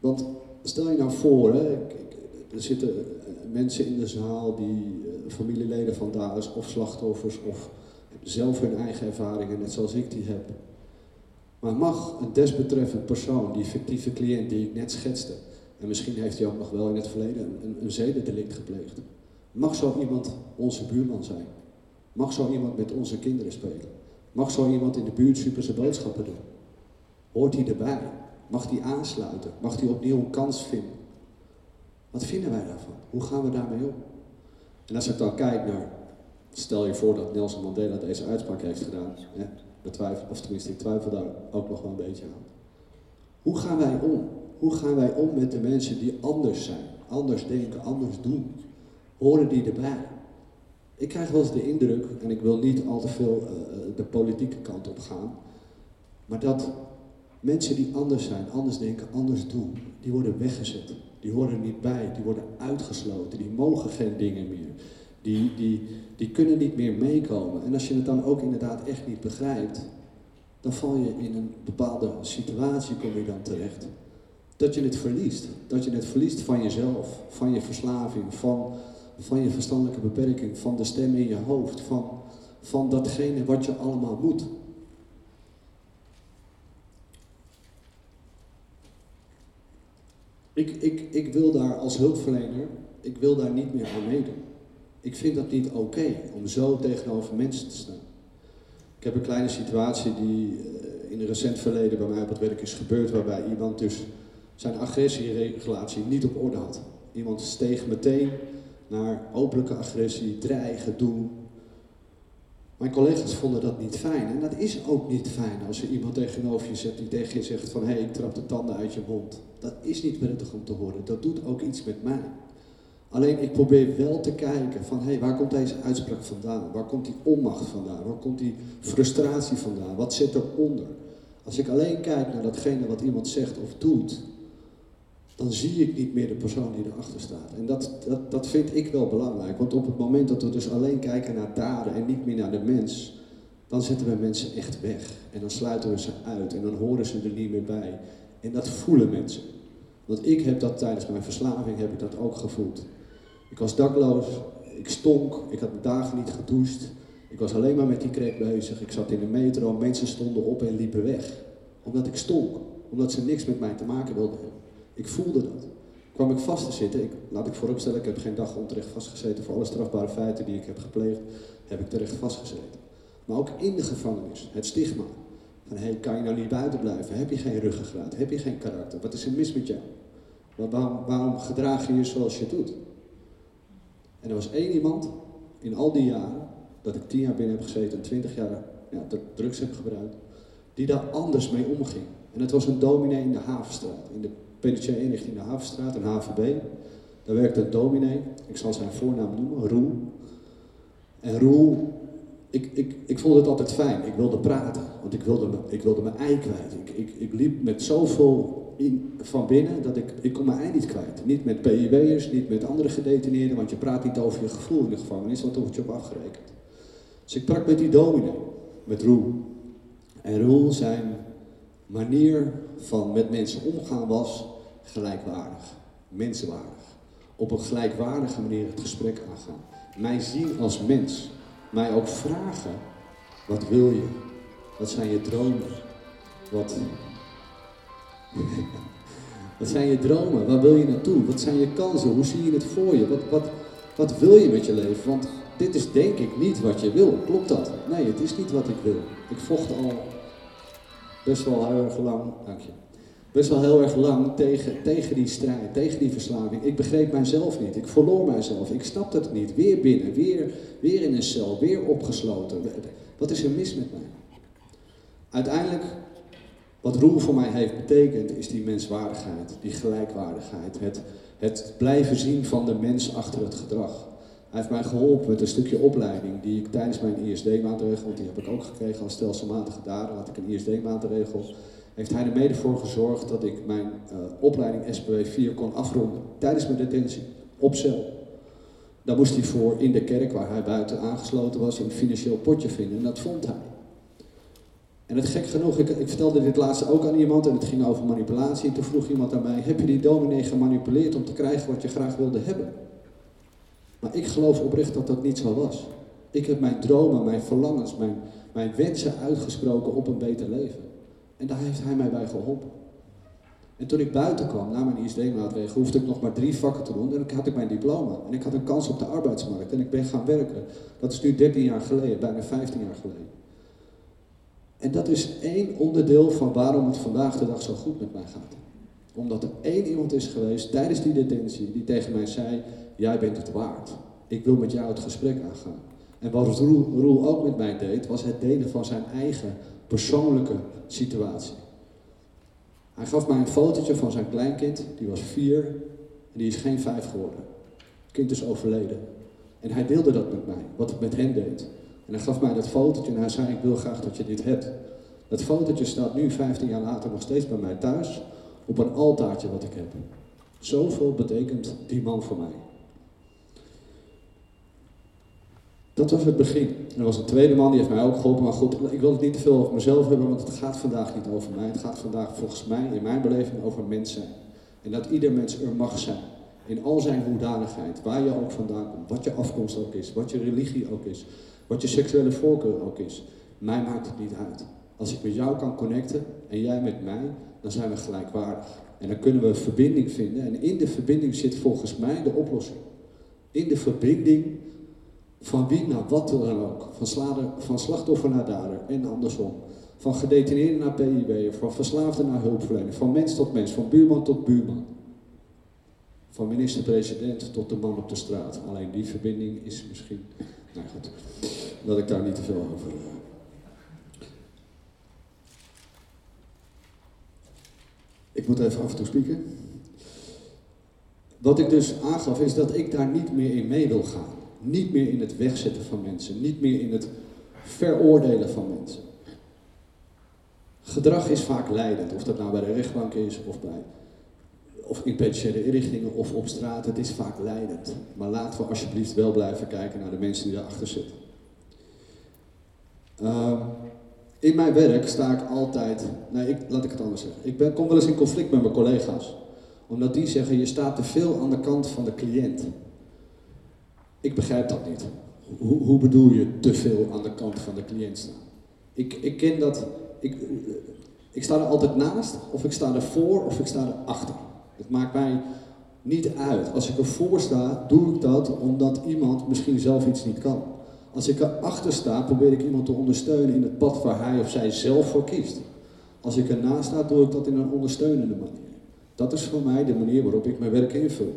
Want stel je nou voor, hè, er zitten eh, mensen in de zaal die uh, familieleden van daders of slachtoffers of zelf hun eigen ervaringen, net zoals ik die heb. Maar mag een desbetreffend persoon, die fictieve cliënt die ik net schetste, en misschien heeft hij ook nog wel in het verleden een, een zedendelict gepleegd, mag zo iemand onze buurman zijn? Mag zo iemand met onze kinderen spelen? Mag zo iemand in de buurt super zijn boodschappen doen? Hoort hij erbij? Mag hij aansluiten? Mag hij opnieuw een kans vinden? Wat vinden wij daarvan? Hoe gaan we daarmee om? En als ik dan kijk naar, stel je voor dat Nelson Mandela deze uitspraak heeft gedaan, hè, of tenminste ik twijfel daar ook nog wel een beetje aan. Hoe gaan wij om? Hoe gaan wij om met de mensen die anders zijn, anders denken, anders doen? Horen die erbij? Ik krijg wel eens de indruk, en ik wil niet al te veel uh, de politieke kant op gaan, maar dat mensen die anders zijn, anders denken, anders doen, die worden weggezet. Die horen niet bij, die worden uitgesloten, die mogen geen dingen meer. Die, die, die kunnen niet meer meekomen. En als je het dan ook inderdaad echt niet begrijpt, dan val je in een bepaalde situatie, kom je dan terecht. Dat je het verliest. Dat je het verliest van jezelf, van je verslaving, van van je verstandelijke beperking, van de stem in je hoofd, van, van datgene wat je allemaal moet. Ik, ik, ik wil daar als hulpverlener, ik wil daar niet meer aan meedoen. Ik vind dat niet oké om zo tegenover mensen te staan. Ik heb een kleine situatie die eh, in een recent verleden bij mij op het werk is gebeurd, waarbij iemand dus zijn agressieregulatie niet op orde had. Iemand steeg meteen naar openlijke agressie, dreigen, doen. Mijn collega's vonden dat niet fijn. En dat is ook niet fijn als je iemand tegenover je zet die tegen je zegt van hé, hey, ik trap de tanden uit je mond. Dat is niet prettig om te horen. Dat doet ook iets met mij. Alleen ik probeer wel te kijken van hé, hey, waar komt deze uitspraak vandaan? Waar komt die onmacht vandaan? Waar komt die frustratie vandaan? Wat zit eronder? Als ik alleen kijk naar datgene wat iemand zegt of doet, dan zie ik niet meer de persoon die erachter staat. En dat, dat, dat vind ik wel belangrijk. Want op het moment dat we dus alleen kijken naar daden en niet meer naar de mens, dan zetten we mensen echt weg. En dan sluiten we ze uit en dan horen ze er niet meer bij. En dat voelen mensen. Want ik heb dat tijdens mijn verslaving heb ik dat ook gevoeld. Ik was dakloos, ik stonk, ik had dagen niet gedoucht. Ik was alleen maar met die crack bezig. Ik zat in de metro, mensen stonden op en liepen weg. Omdat ik stonk. Omdat ze niks met mij te maken wilden hebben. Ik voelde dat. Kwam ik vast te zitten, ik, laat ik vooropstellen, ik heb geen dag onterecht vastgezeten voor alle strafbare feiten die ik heb gepleegd, heb ik terecht vastgezeten. Maar ook in de gevangenis, het stigma. Van hé, hey, kan je nou niet buiten blijven? Heb je geen ruggengraat? Heb je geen karakter? Wat is er mis met jou? Waarom, waarom gedraag je je zoals je doet? En er was één iemand in al die jaren, dat ik tien jaar binnen heb gezeten en twintig jaar ja, drugs heb gebruikt, die daar anders mee omging. En het was een dominee in de Havenstraat, in de penitentiaire in de Havenstraat, een HVB. Daar werkte een dominee, ik zal zijn voornaam noemen, Roel. En Roel ik, ik, ik vond het altijd fijn. Ik wilde praten, want ik wilde, ik wilde mijn ei kwijt. Ik, ik, ik liep met zoveel in, van binnen dat ik, ik kon mijn ei niet kwijt. Niet met PIW'ers, niet met andere gedetineerden, want je praat niet over je gevoel in de gevangenis, want dan word je op afgerekend. Dus ik sprak met die dominee, met Roel. En Roel zijn manier van met mensen omgaan was gelijkwaardig, mensenwaardig. Op een gelijkwaardige manier het gesprek aangaan. Mij zien als mens. Mij ook vragen, wat wil je? Wat zijn je dromen? Wat, wat zijn je dromen? Waar wil je naartoe? Wat zijn je kansen? Hoe zie je het voor je? Wat, wat, wat wil je met je leven? Want dit is denk ik niet wat je wil. Klopt dat? Nee, het is niet wat ik wil. Ik vocht al best wel heel erg lang, dank je, best wel heel erg lang tegen, tegen die strijd, tegen die verslaving. Ik begreep mijzelf niet. Ik verloor mijzelf. Ik snapte het niet. Weer binnen, weer, weer in een cel, weer opgesloten. Wat is er mis met mij? Uiteindelijk, wat Roel voor mij heeft betekend, is die menswaardigheid, die gelijkwaardigheid. Het, het blijven zien van de mens achter het gedrag. Hij heeft mij geholpen met een stukje opleiding die ik tijdens mijn ISD-maatregel, want die heb ik ook gekregen als stelselmatige dader, had ik een ISD-maatregel, heeft hij er mede voor gezorgd dat ik mijn uh, opleiding SPW 4 kon afronden tijdens mijn detentie, op cel. Daar moest hij voor in de kerk, waar hij buiten aangesloten was, een financieel potje vinden en dat vond hij. En het gek genoeg, ik, ik, vertelde dit laatste ook aan iemand en het ging over manipulatie. En toen vroeg iemand aan mij, heb je die dominee gemanipuleerd om te krijgen wat je graag wilde hebben? Maar ik geloof oprecht dat dat niet zo was. Ik heb mijn dromen, mijn verlangens, mijn, mijn wensen uitgesproken op een beter leven. En daar heeft hij mij bij geholpen. En toen ik buiten kwam, na mijn ISD-maatregelen, hoefde ik nog maar drie vakken te doen. En dan had ik mijn diploma. En ik had een kans op de arbeidsmarkt. En ik ben gaan werken. Dat is nu 13 jaar geleden, bijna 15 jaar geleden. En dat is één onderdeel van waarom het vandaag de dag zo goed met mij gaat. Omdat er één iemand is geweest tijdens die detentie die tegen mij zei: Jij bent het waard. Ik wil met jou het gesprek aangaan. En wat Roel, ook met mij deed, was het delen van zijn eigen persoonlijke situatie. Hij gaf mij een fotootje van zijn kleinkind, die was vier en die is geen vijf geworden. Het kind is overleden. En hij deelde dat met mij, wat het met hen deed. En hij gaf mij dat fotootje en hij zei, ik wil graag dat je dit hebt. Dat fotootje staat nu, 15 jaar later, nog steeds bij mij thuis, op een altaartje wat ik heb. Zoveel betekent die man voor mij. Dat was het begin. Er was een tweede man, die heeft mij ook geholpen. Maar goed, ik wil het niet te veel over mezelf hebben, want het gaat vandaag niet over mij. Het gaat vandaag volgens mij, in mijn beleving, over mens zijn. En dat ieder mens er mag zijn. In al zijn hoedanigheid, waar je ook vandaan komt, wat je afkomst ook is, wat je religie ook is, wat je seksuele voorkeur ook is. Mij maakt het niet uit. Als ik met jou kan connecten en jij met mij, dan zijn we gelijkwaardig. En dan kunnen we verbinding vinden. En in de verbinding zit volgens mij de oplossing. In de verbinding van wie naar wat dan ook. Van, slader, van slachtoffer naar dader en andersom. Van gedetineerde naar PIB, van verslaafde naar hulpverlener. Van mens tot mens, van buurman tot buurman. Van minister-president tot de man op de straat. Alleen die verbinding is misschien. Nou goed, dat ik daar niet te veel over. Uh... Ik moet even af en toe spieken. Wat ik dus aangaf is dat ik daar niet meer in mee wil gaan. Niet meer in het wegzetten van mensen, niet meer in het veroordelen van mensen. Gedrag is vaak leidend, of dat nou bij de rechtbank is of, bij, of in penitentiaire inrichtingen of op straat, het is vaak leidend. Maar laten we alsjeblieft wel blijven kijken naar de mensen die daarachter zitten. Uh, in mijn werk sta ik altijd, nee, ik, laat ik het anders zeggen. Ik ben, kom wel eens in conflict met mijn collega's. Omdat die zeggen, je staat te veel aan de kant van de cliënt. Ik begrijp dat niet. Hoe, hoe bedoel je te veel aan de kant van de cliënt staan? Ik, ik ken dat, ik, ik sta er altijd naast, of ik sta er voor, of ik sta er achter. Het maakt mij niet uit. Als ik ervoor sta, doe ik dat omdat iemand misschien zelf iets niet kan. Als ik erachter sta, probeer ik iemand te ondersteunen in het pad waar hij of zij zelf voor kiest. Als ik ernaast sta, doe ik dat in een ondersteunende manier. Dat is voor mij de manier waarop ik mijn werk invul.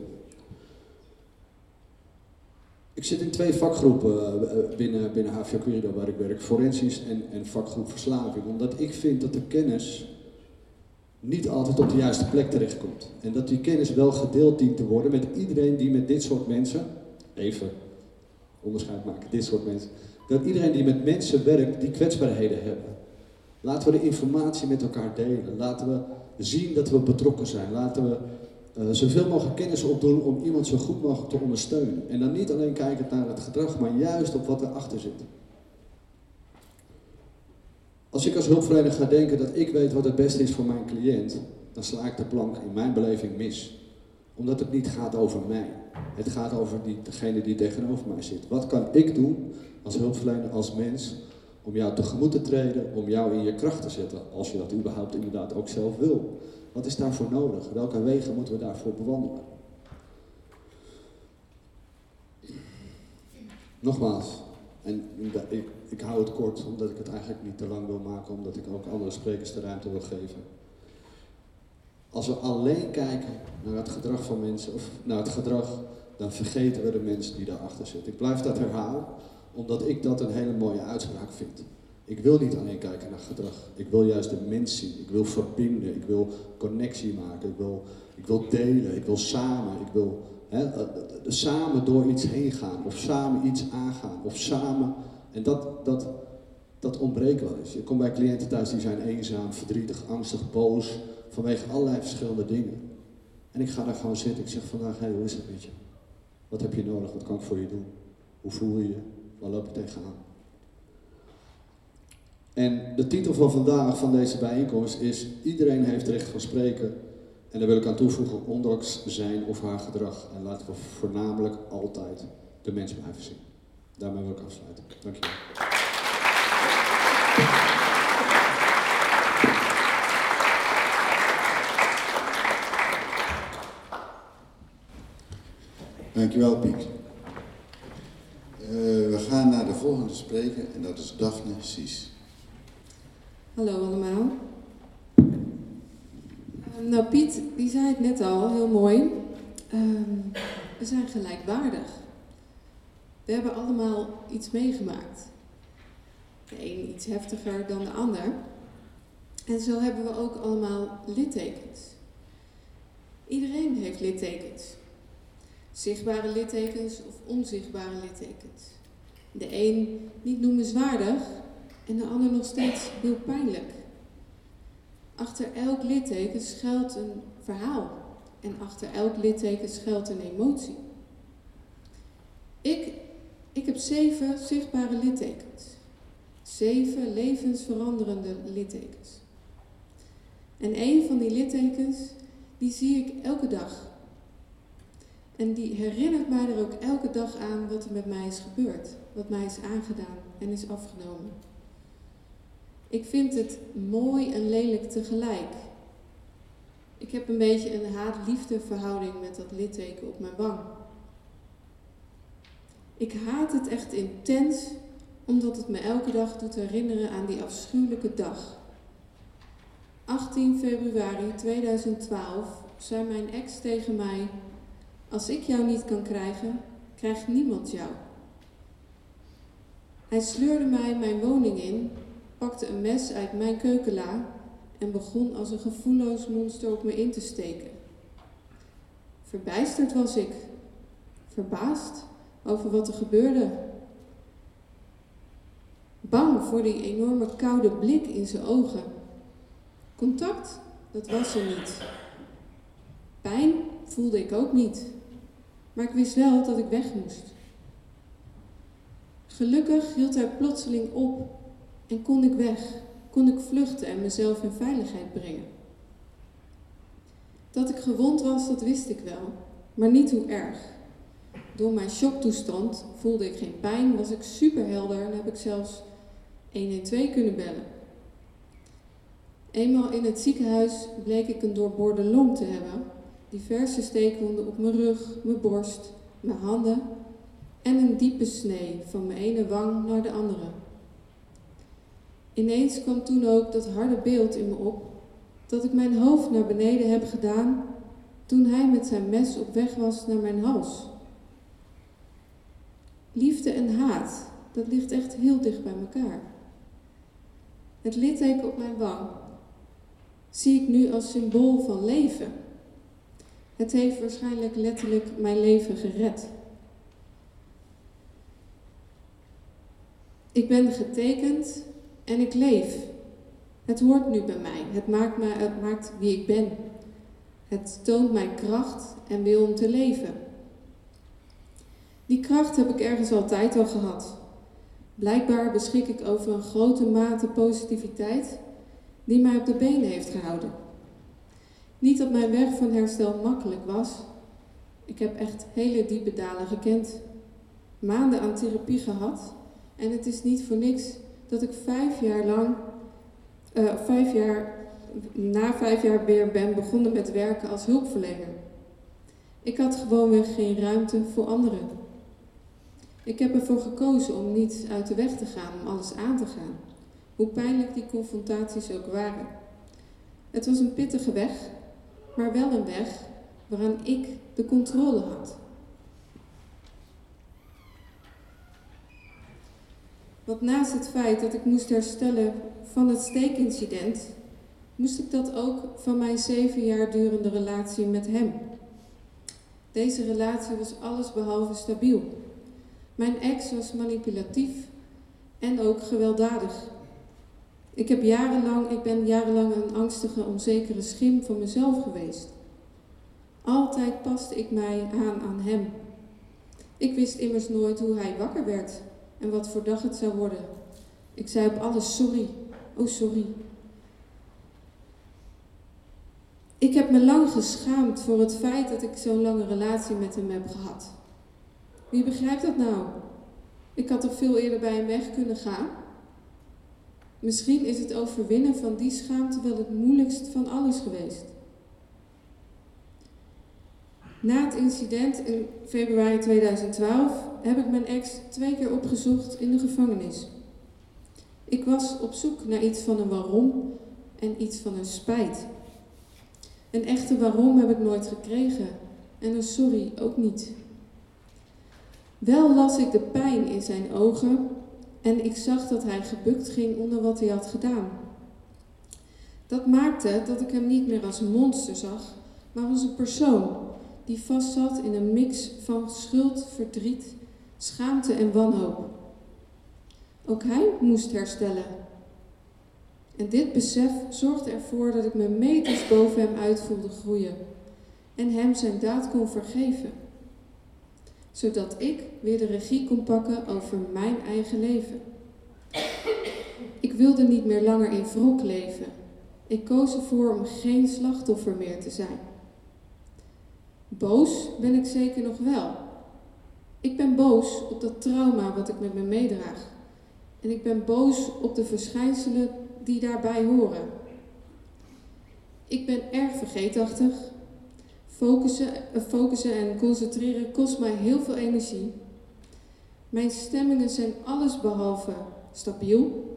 Ik zit in twee vakgroepen eh, binnen, binnen HVO Querido waar ik werk, forensisch en, en vakgroep verslaving. Omdat ik vind dat de kennis niet altijd op de juiste plek terechtkomt. En dat die kennis wel gedeeld dient te worden met iedereen die met dit soort mensen, even onderscheid maken, dit soort mensen. Dat iedereen die met mensen werkt, die kwetsbaarheden hebben. Laten we de informatie met elkaar delen. Laten we zien dat we betrokken zijn. Laten we uh, zoveel mogelijk kennis opdoen om iemand zo goed mogelijk te ondersteunen. En dan niet alleen kijken naar het gedrag, maar juist op wat erachter zit. Als ik als hulpverlener ga denken dat ik weet wat het beste is voor mijn cliënt, dan sla ik de plank in mijn beleving mis. Omdat het niet gaat over mij. Het gaat over die, degene die tegenover mij zit. Wat kan ik doen als hulpverlener, als mens, om jou tegemoet te treden, om jou in je kracht te zetten, als je dat überhaupt inderdaad ook zelf wil. Wat is daarvoor nodig? Welke wegen moeten we daarvoor bewandelen? Nogmaals, en ik, ik hou het kort omdat ik het eigenlijk niet te lang wil maken, omdat ik ook andere sprekers de ruimte wil geven. Als we alleen kijken naar het gedrag van mensen, of naar het gedrag, dan vergeten we de mensen die daarachter zitten. Ik blijf dat herhalen, omdat ik dat een hele mooie uitspraak vind. Ik wil niet alleen kijken naar gedrag. Ik wil juist de mens zien. Ik wil verbinden. Ik wil connectie maken. Ik wil, ik wil delen. Ik wil samen. Ik wil hè, eh, eh, samen door iets heen gaan. Of samen iets aangaan. Of samen. En dat, dat, dat ontbreekt wel eens. Ik kom bij cliënten thuis die zijn eenzaam, verdrietig, angstig, boos. Vanwege allerlei verschillende dingen. En ik ga daar gewoon zitten. Ik zeg vandaag, hé, hoe is het met je? Wat heb je nodig? Wat kan ik voor je doen? Hoe voel je je? Waar loop je tegenaan? En de titel van vandaag, van deze bijeenkomst, is Iedereen heeft recht van spreken. En daar wil ik aan toevoegen, ondanks zijn of haar gedrag. En laten we voornamelijk altijd de mens blijven zien. Daarmee wil ik afsluiten. Dankjewel. Dankjewel Piet. Uh, we gaan naar de volgende spreker en dat is Daphne Sies. Hallo allemaal. Ehm, nou, Piet, die zei het net al, heel mooi. Um, we zijn gelijkwaardig. We hebben allemaal iets meegemaakt. De een iets heftiger dan de ander. En zo hebben we ook allemaal littekens. Iedereen heeft littekens. Zichtbare littekens of onzichtbare littekens. De een niet noemenswaardig, en de ander nog steeds heel pijnlijk. Achter elk litteken schuilt een verhaal en achter elk litteken schuilt een emotie. Ik, ik heb zeven zichtbare littekens. Zeven levensveranderende littekens. En een van die littekens, die zie ik elke dag. En die herinnert mij er ook elke dag aan wat er met mij is gebeurd, wat mij is aangedaan en is afgenomen. Ik vind het mooi en lelijk tegelijk. Ik heb een beetje een haat-liefde verhouding met dat litteken op mijn wang. Ik haat het echt intens, omdat het me elke dag doet herinneren aan die afschuwelijke dag. 18 februari 2012 zei mijn ex tegen mij: Als ik jou niet kan krijgen, krijgt niemand jou. Hij sleurde mij mijn woning in pakte een mes uit mijn keukenla en begon als een gevoelloos monster op me in te steken. Verbijsterd was ik, verbaasd over wat er gebeurde. Bang voor die enorme koude blik in zijn ogen. Contact, dat was er niet. Pijn voelde ik ook niet, maar ik wist wel dat ik weg moest. Gelukkig hield hij plotseling op en kon ik weg, kon ik vluchten en mezelf in veiligheid brengen. Dat ik gewond was, dat wist ik wel, maar niet hoe erg. Door mijn shocktoestand voelde ik geen pijn, was ik superhelder en heb ik zelfs 112 kunnen bellen. Eenmaal in het ziekenhuis bleek ik een doorboorde long te hebben, diverse steekwonden op mijn rug, mijn borst, mijn handen en een diepe snee van mijn ene wang naar de andere. Ineens kwam toen ook dat harde beeld in me op dat ik mijn hoofd naar beneden heb gedaan toen hij met zijn mes op weg was naar mijn hals. Liefde en haat, dat ligt echt heel dicht bij elkaar. Het litteken op mijn wang zie ik nu als symbool van leven. Het heeft waarschijnlijk letterlijk mijn leven gered. Ik ben getekend en ik leef. Het hoort nu bij mij. Het maakt, mij, het maakt wie ik ben. Het toont mijn kracht en wil om te leven. Die kracht heb ik ergens altijd al gehad. Blijkbaar beschik ik over een grote mate positiviteit die mij op de benen heeft gehouden. Niet dat mijn weg van herstel makkelijk was. Ik heb echt hele diepe dalen gekend. Maanden aan therapie gehad. En het is niet voor niks dat ik vijf jaar lang, uh, vijf jaar, na vijf jaar weer ben begonnen met werken als hulpverlener. Ik had gewoonweg geen ruimte voor anderen. Ik heb ervoor gekozen om niet uit de weg te gaan, om alles aan te gaan. Hoe pijnlijk die confrontaties ook waren. Het was een pittige weg, maar wel een weg waaraan ik de controle had. Want naast het feit dat ik moest herstellen van het steekincident, moest ik dat ook van mijn zeven jaar durende relatie met hem. Deze relatie was allesbehalve stabiel. Mijn ex was manipulatief en ook gewelddadig. Ik, heb jarenlang, ik ben jarenlang een angstige, onzekere schim van mezelf geweest. Altijd paste ik mij aan aan hem. Ik wist immers nooit hoe hij wakker werd en wat voor dag het zou worden. Ik zei op alles sorry, oh sorry. Ik heb me lang geschaamd voor het feit dat ik zo'n lange relatie met hem heb gehad. Wie begrijpt dat nou? Ik had toch veel eerder bij hem weg kunnen gaan? Misschien is het overwinnen van die schaamte wel het moeilijkst van alles geweest. Na het incident in februari 2012 heb ik mijn ex twee keer opgezocht in de gevangenis. Ik was op zoek naar iets van een waarom en iets van een spijt. Een echte waarom heb ik nooit gekregen en een sorry ook niet. Wel las ik de pijn in zijn ogen en ik zag dat hij gebukt ging onder wat hij had gedaan. Dat maakte dat ik hem niet meer als een monster zag, maar als een persoon die vastzat in een mix van schuld, verdriet, schaamte en wanhoop. Ook hij moest herstellen. En dit besef zorgde ervoor dat ik me meters boven hem uit voelde groeien en hem zijn daad kon vergeven zodat ik weer de regie kon pakken over mijn eigen leven. Ik wilde niet meer langer in wrok leven. Ik koos ervoor om geen slachtoffer meer te zijn. Boos ben ik zeker nog wel. Ik ben boos op dat trauma wat ik met me meedraag. En ik ben boos op de verschijnselen die daarbij horen. Ik ben erg vergeetachtig Focussen, eh, focussen en concentreren kost mij heel veel energie. Mijn stemmingen zijn allesbehalve stabiel.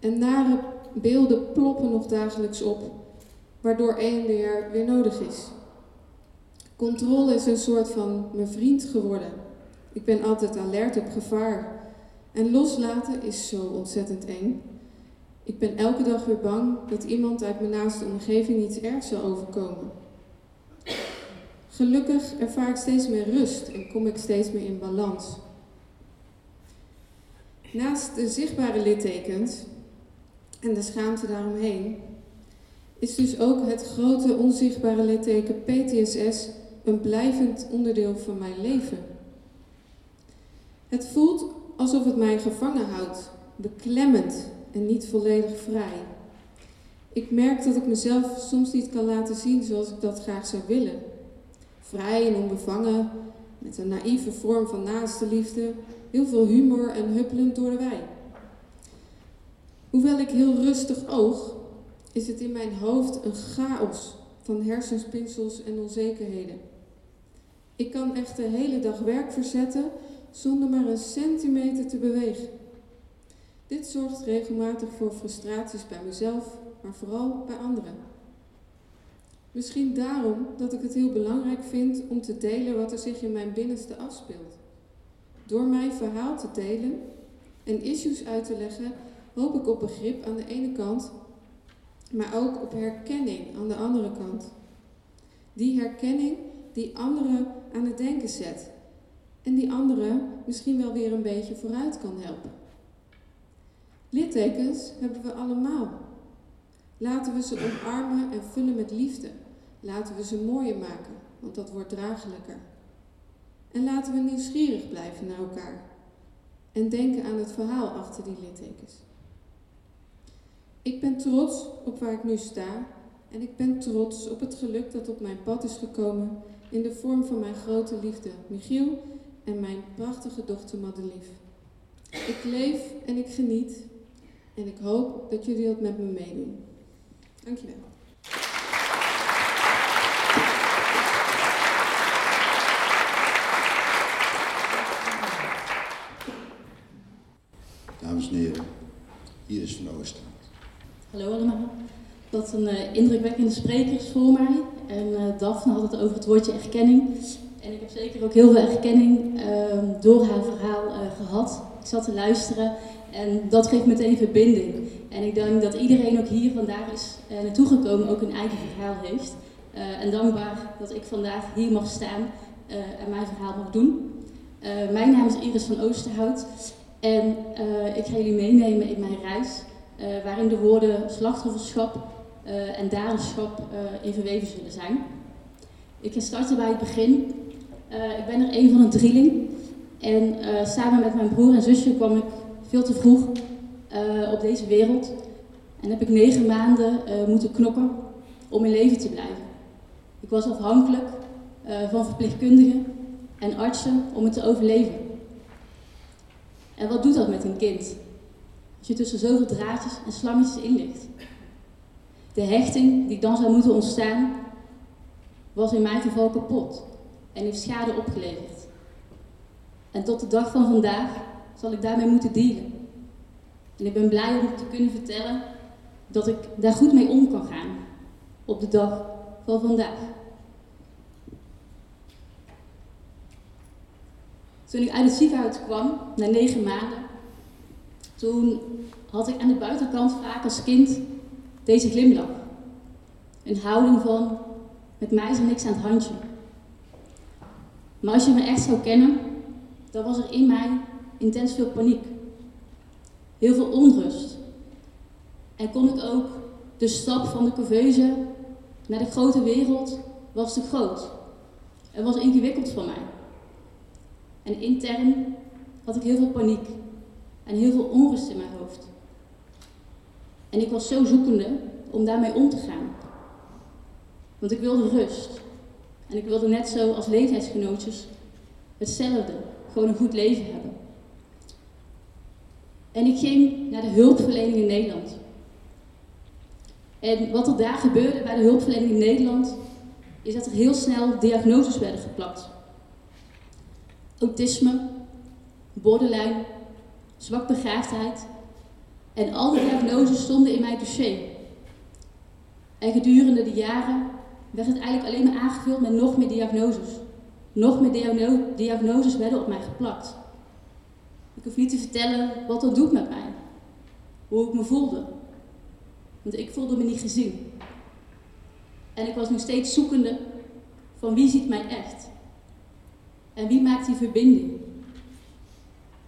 En nare beelden ploppen nog dagelijks op, waardoor één weer weer nodig is. Controle is een soort van mijn vriend geworden. Ik ben altijd alert op gevaar. En loslaten is zo ontzettend eng. Ik ben elke dag weer bang dat iemand uit mijn naaste omgeving iets ergs zal overkomen. Gelukkig ervaar ik steeds meer rust en kom ik steeds meer in balans. Naast de zichtbare littekens en de schaamte daaromheen, is dus ook het grote onzichtbare litteken PTSS een blijvend onderdeel van mijn leven. Het voelt alsof het mij gevangen houdt, beklemmend en niet volledig vrij. Ik merk dat ik mezelf soms niet kan laten zien zoals ik dat graag zou willen vrij en onbevangen, met een naïeve vorm van naaste liefde, heel veel humor en huppelend door de wei. Hoewel ik heel rustig oog, is het in mijn hoofd een chaos van hersenspinsels en onzekerheden. Ik kan echt de hele dag werk verzetten zonder maar een centimeter te bewegen. Dit zorgt regelmatig voor frustraties bij mezelf, maar vooral bij anderen. Misschien daarom dat ik het heel belangrijk vind om te delen wat er zich in mijn binnenste afspeelt. Door mijn verhaal te delen en issues uit te leggen, hoop ik op begrip aan de ene kant, maar ook op herkenning aan de andere kant. Die herkenning die anderen aan het denken zet en die anderen misschien wel weer een beetje vooruit kan helpen. Littekens hebben we allemaal. Laten we ze omarmen en vullen met liefde. Laten we ze mooier maken, want dat wordt draaglijker. En laten we nieuwsgierig blijven naar elkaar. En denken aan het verhaal achter die littekens. Ik ben trots op waar ik nu sta en ik ben trots op het geluk dat op mijn pad is gekomen in de vorm van mijn grote liefde Michiel en mijn prachtige dochter Madelief. Ik leef en ik geniet en ik hoop dat jullie dat met me meedoen. Dankjewel. Dames en heren, hier is Van Oosten. Hallo allemaal. Wat een uh, indrukwekkende sprekers voor mij. En uh, Daphne had het over het woordje erkenning. En ik heb zeker ook heel veel erkenning uh, door haar verhaal uh, gehad. Ik zat te luisteren en dat geeft meteen verbinding. En ik denk dat iedereen ook hier vandaag is uh, naartoe gekomen, ook een eigen verhaal heeft. en dankbaar dat ik vandaag hier mag staan en mijn verhaal mag doen. mijn naam is Iris van Oosterhout en ik ga jullie meenemen in mijn reis. waarin de woorden slachtofferschap, en daderschap in verweven zullen zijn. Ik ga starten bij het begin. Uh, ik ben er een van een drieling. En samen met mijn broer en zusje kwam ik veel te vroeg op deze wereld. En heb ik negen maanden moeten knokken om in leven te blijven. Ik was afhankelijk van verpleegkundigen en artsen om het te overleven. En wat doet dat met een kind? Als je tussen zoveel draadjes en slangetjes in ligt. De hechting die dan zou moeten ontstaan, was in mijn geval kapot en heeft schade opgeleverd. En tot de dag van vandaag zal ik daarmee moeten dealen. En ik ben blij om te kunnen vertellen dat ik daar goed mee om kan gaan op de dag van vandaag. Toen ik uit het ziekenhuis kwam, na negen maanden, toen had ik aan de buitenkant vaak als kind deze glimlach. Een houding van, met mij is er niks aan het handje. Maar als je me echt zou kennen, dan was er in mij intens veel paniek. Heel veel onrust. En kon ik ook de stap van de couveuse naar de grote wereld was te groot. Het was ingewikkeld voor mij. En intern had ik heel veel paniek en heel veel onrust in mijn hoofd. En ik was zo zoekende om daarmee om te gaan. Want ik wilde rust. En ik wilde net zo als leeftijdsgenootjes hetzelfde. Gewoon een goed leven hebben. En ik ging naar de hulpverlening in Nederland. En wat er daar gebeurde bij de hulpverlening in Nederland, is dat er heel snel diagnoses werden geplakt. Autisme, borderline, zwakbegaafdheid en al die diagnoses stonden in mijn dossier. En gedurende de jaren werd het eigenlijk alleen maar aangevuld met nog meer diagnoses. Nog meer diagno diagnoses werden op mij geplakt. Ik hoef niet te vertellen wat dat doet met mij. Hoe ik me voelde. Want ik voelde me niet gezien. En ik was nog steeds zoekende van wie ziet mij echt. En wie maakt die verbinding.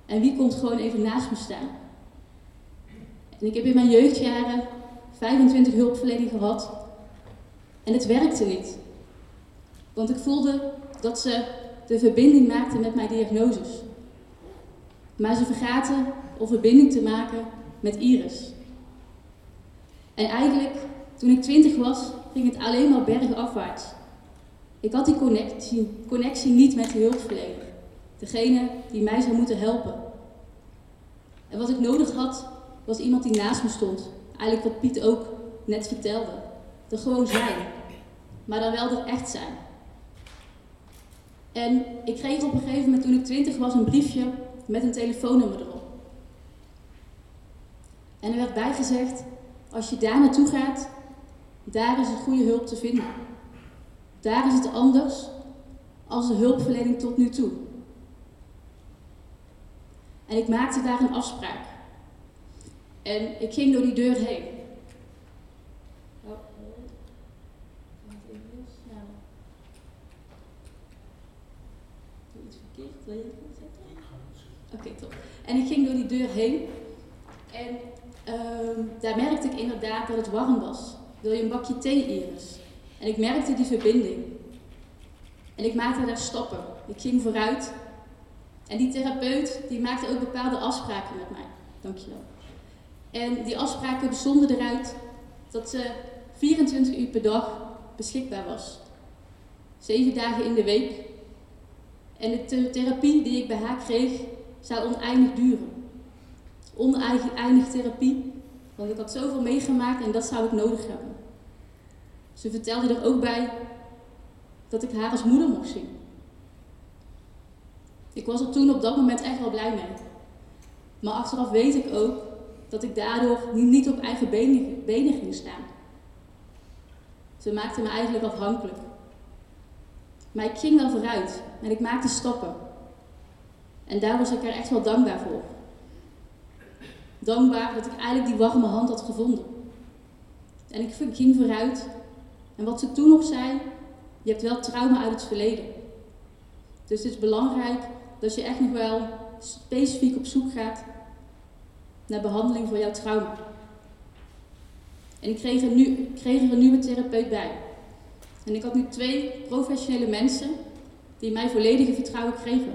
En wie komt gewoon even naast me staan. En ik heb in mijn jeugdjaren 25 hulpverlening gehad. En het werkte niet. Want ik voelde dat ze de verbinding maakten met mijn diagnoses. Maar ze vergaten om verbinding te maken met Iris. En eigenlijk, toen ik 20 was, ging het alleen maar bergafwaarts. Ik had die connectie, connectie niet met de hulpverlener. Degene die mij zou moeten helpen. En wat ik nodig had, was iemand die naast me stond. Eigenlijk wat Piet ook net vertelde. Er gewoon zijn. Maar dan wel er echt zijn. En ik kreeg op een gegeven moment, toen ik twintig was, een briefje met een telefoonnummer erop. En er werd bijgezegd, als je daar naartoe gaat, daar is het goede hulp te vinden. Daar is het anders als de hulpverlening tot nu toe. En ik maakte daar een afspraak. En ik ging door die deur heen. Oh, even heel snel. Doe iets verkeerd, wil je het zetten? Oké, top. En ik ging door die deur heen. En Ehm, daar merkte ik inderdaad dat het warm was. Wil je een bakje thee, Iris? En ik merkte die verbinding. En ik maakte daar stappen. Ik ging vooruit. En die therapeut die maakte ook bepaalde afspraken met mij. Dankjewel. En die afspraken bestonden eruit dat ze 24 uur per dag beschikbaar was. Zeven dagen in de week. En de therapie die ik bij haar kreeg, zou oneindig duren. Oneindig therapie, want ik had zoveel meegemaakt en dat zou ik nodig hebben. Ze vertelde er ook bij dat ik haar als moeder mocht zien. Ik was er toen op dat moment echt wel blij mee. Maar achteraf weet ik ook dat ik daardoor niet op eigen benen, ging staan. Ze maakte me eigenlijk afhankelijk. Maar ik ging wel vooruit en ik maakte stappen. En daar was ik er echt wel dankbaar voor. Dankbaar dat ik eigenlijk die warme hand had gevonden. En ik ging vooruit. En wat ze toen nog zei, je hebt wel trauma uit het verleden. Dus het is belangrijk dat je echt nog wel specifiek op zoek gaat naar behandeling voor jouw trauma. En ik kreeg nu, kreeg er een nieuwe therapeut bij. En ik had nu twee professionele mensen die mij volledige vertrouwen kregen.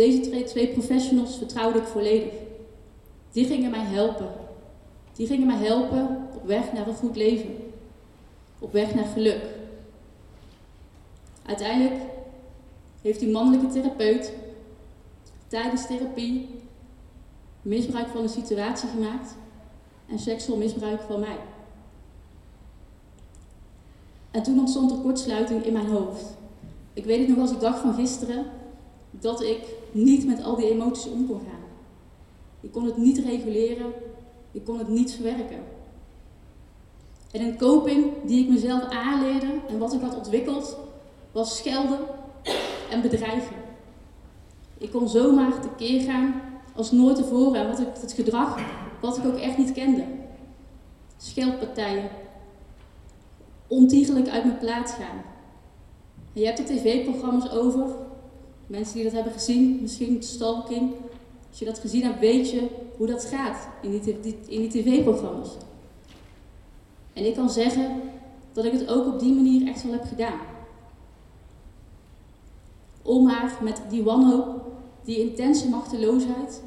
Deze twee professionals vertrouwde ik volledig. Die gingen mij helpen. Die gingen mij helpen op weg naar een goed leven. Op weg naar geluk. Uiteindelijk heeft die mannelijke therapeut tijdens therapie misbruik van een situatie gemaakt en seksueel misbruik van mij. En toen ontstond er kortsluiting in mijn hoofd. Ik weet het nog als ik dag van gisteren dat ik niet met al die emoties om kon gaan. Ik kon het niet reguleren, ik kon het niet verwerken. En een coping die ik mezelf aanleerde en wat ik had ontwikkeld, was schelden en bedreigen. Ik kon zomaar tekeer gaan als nooit tevoren en wat ik, het gedrag wat ik ook echt niet kende. Scheldpartijen. Ontiegelijk uit mijn plaats gaan. Je hebt er tv-programma's over. Mensen die dat hebben gezien, misschien stalking. Als je dat gezien hebt, weet je hoe dat gaat in die, die tv-programma's. En ik kan zeggen dat ik het ook op die manier echt wel heb gedaan. Om maar met die wanhoop, die intense machteloosheid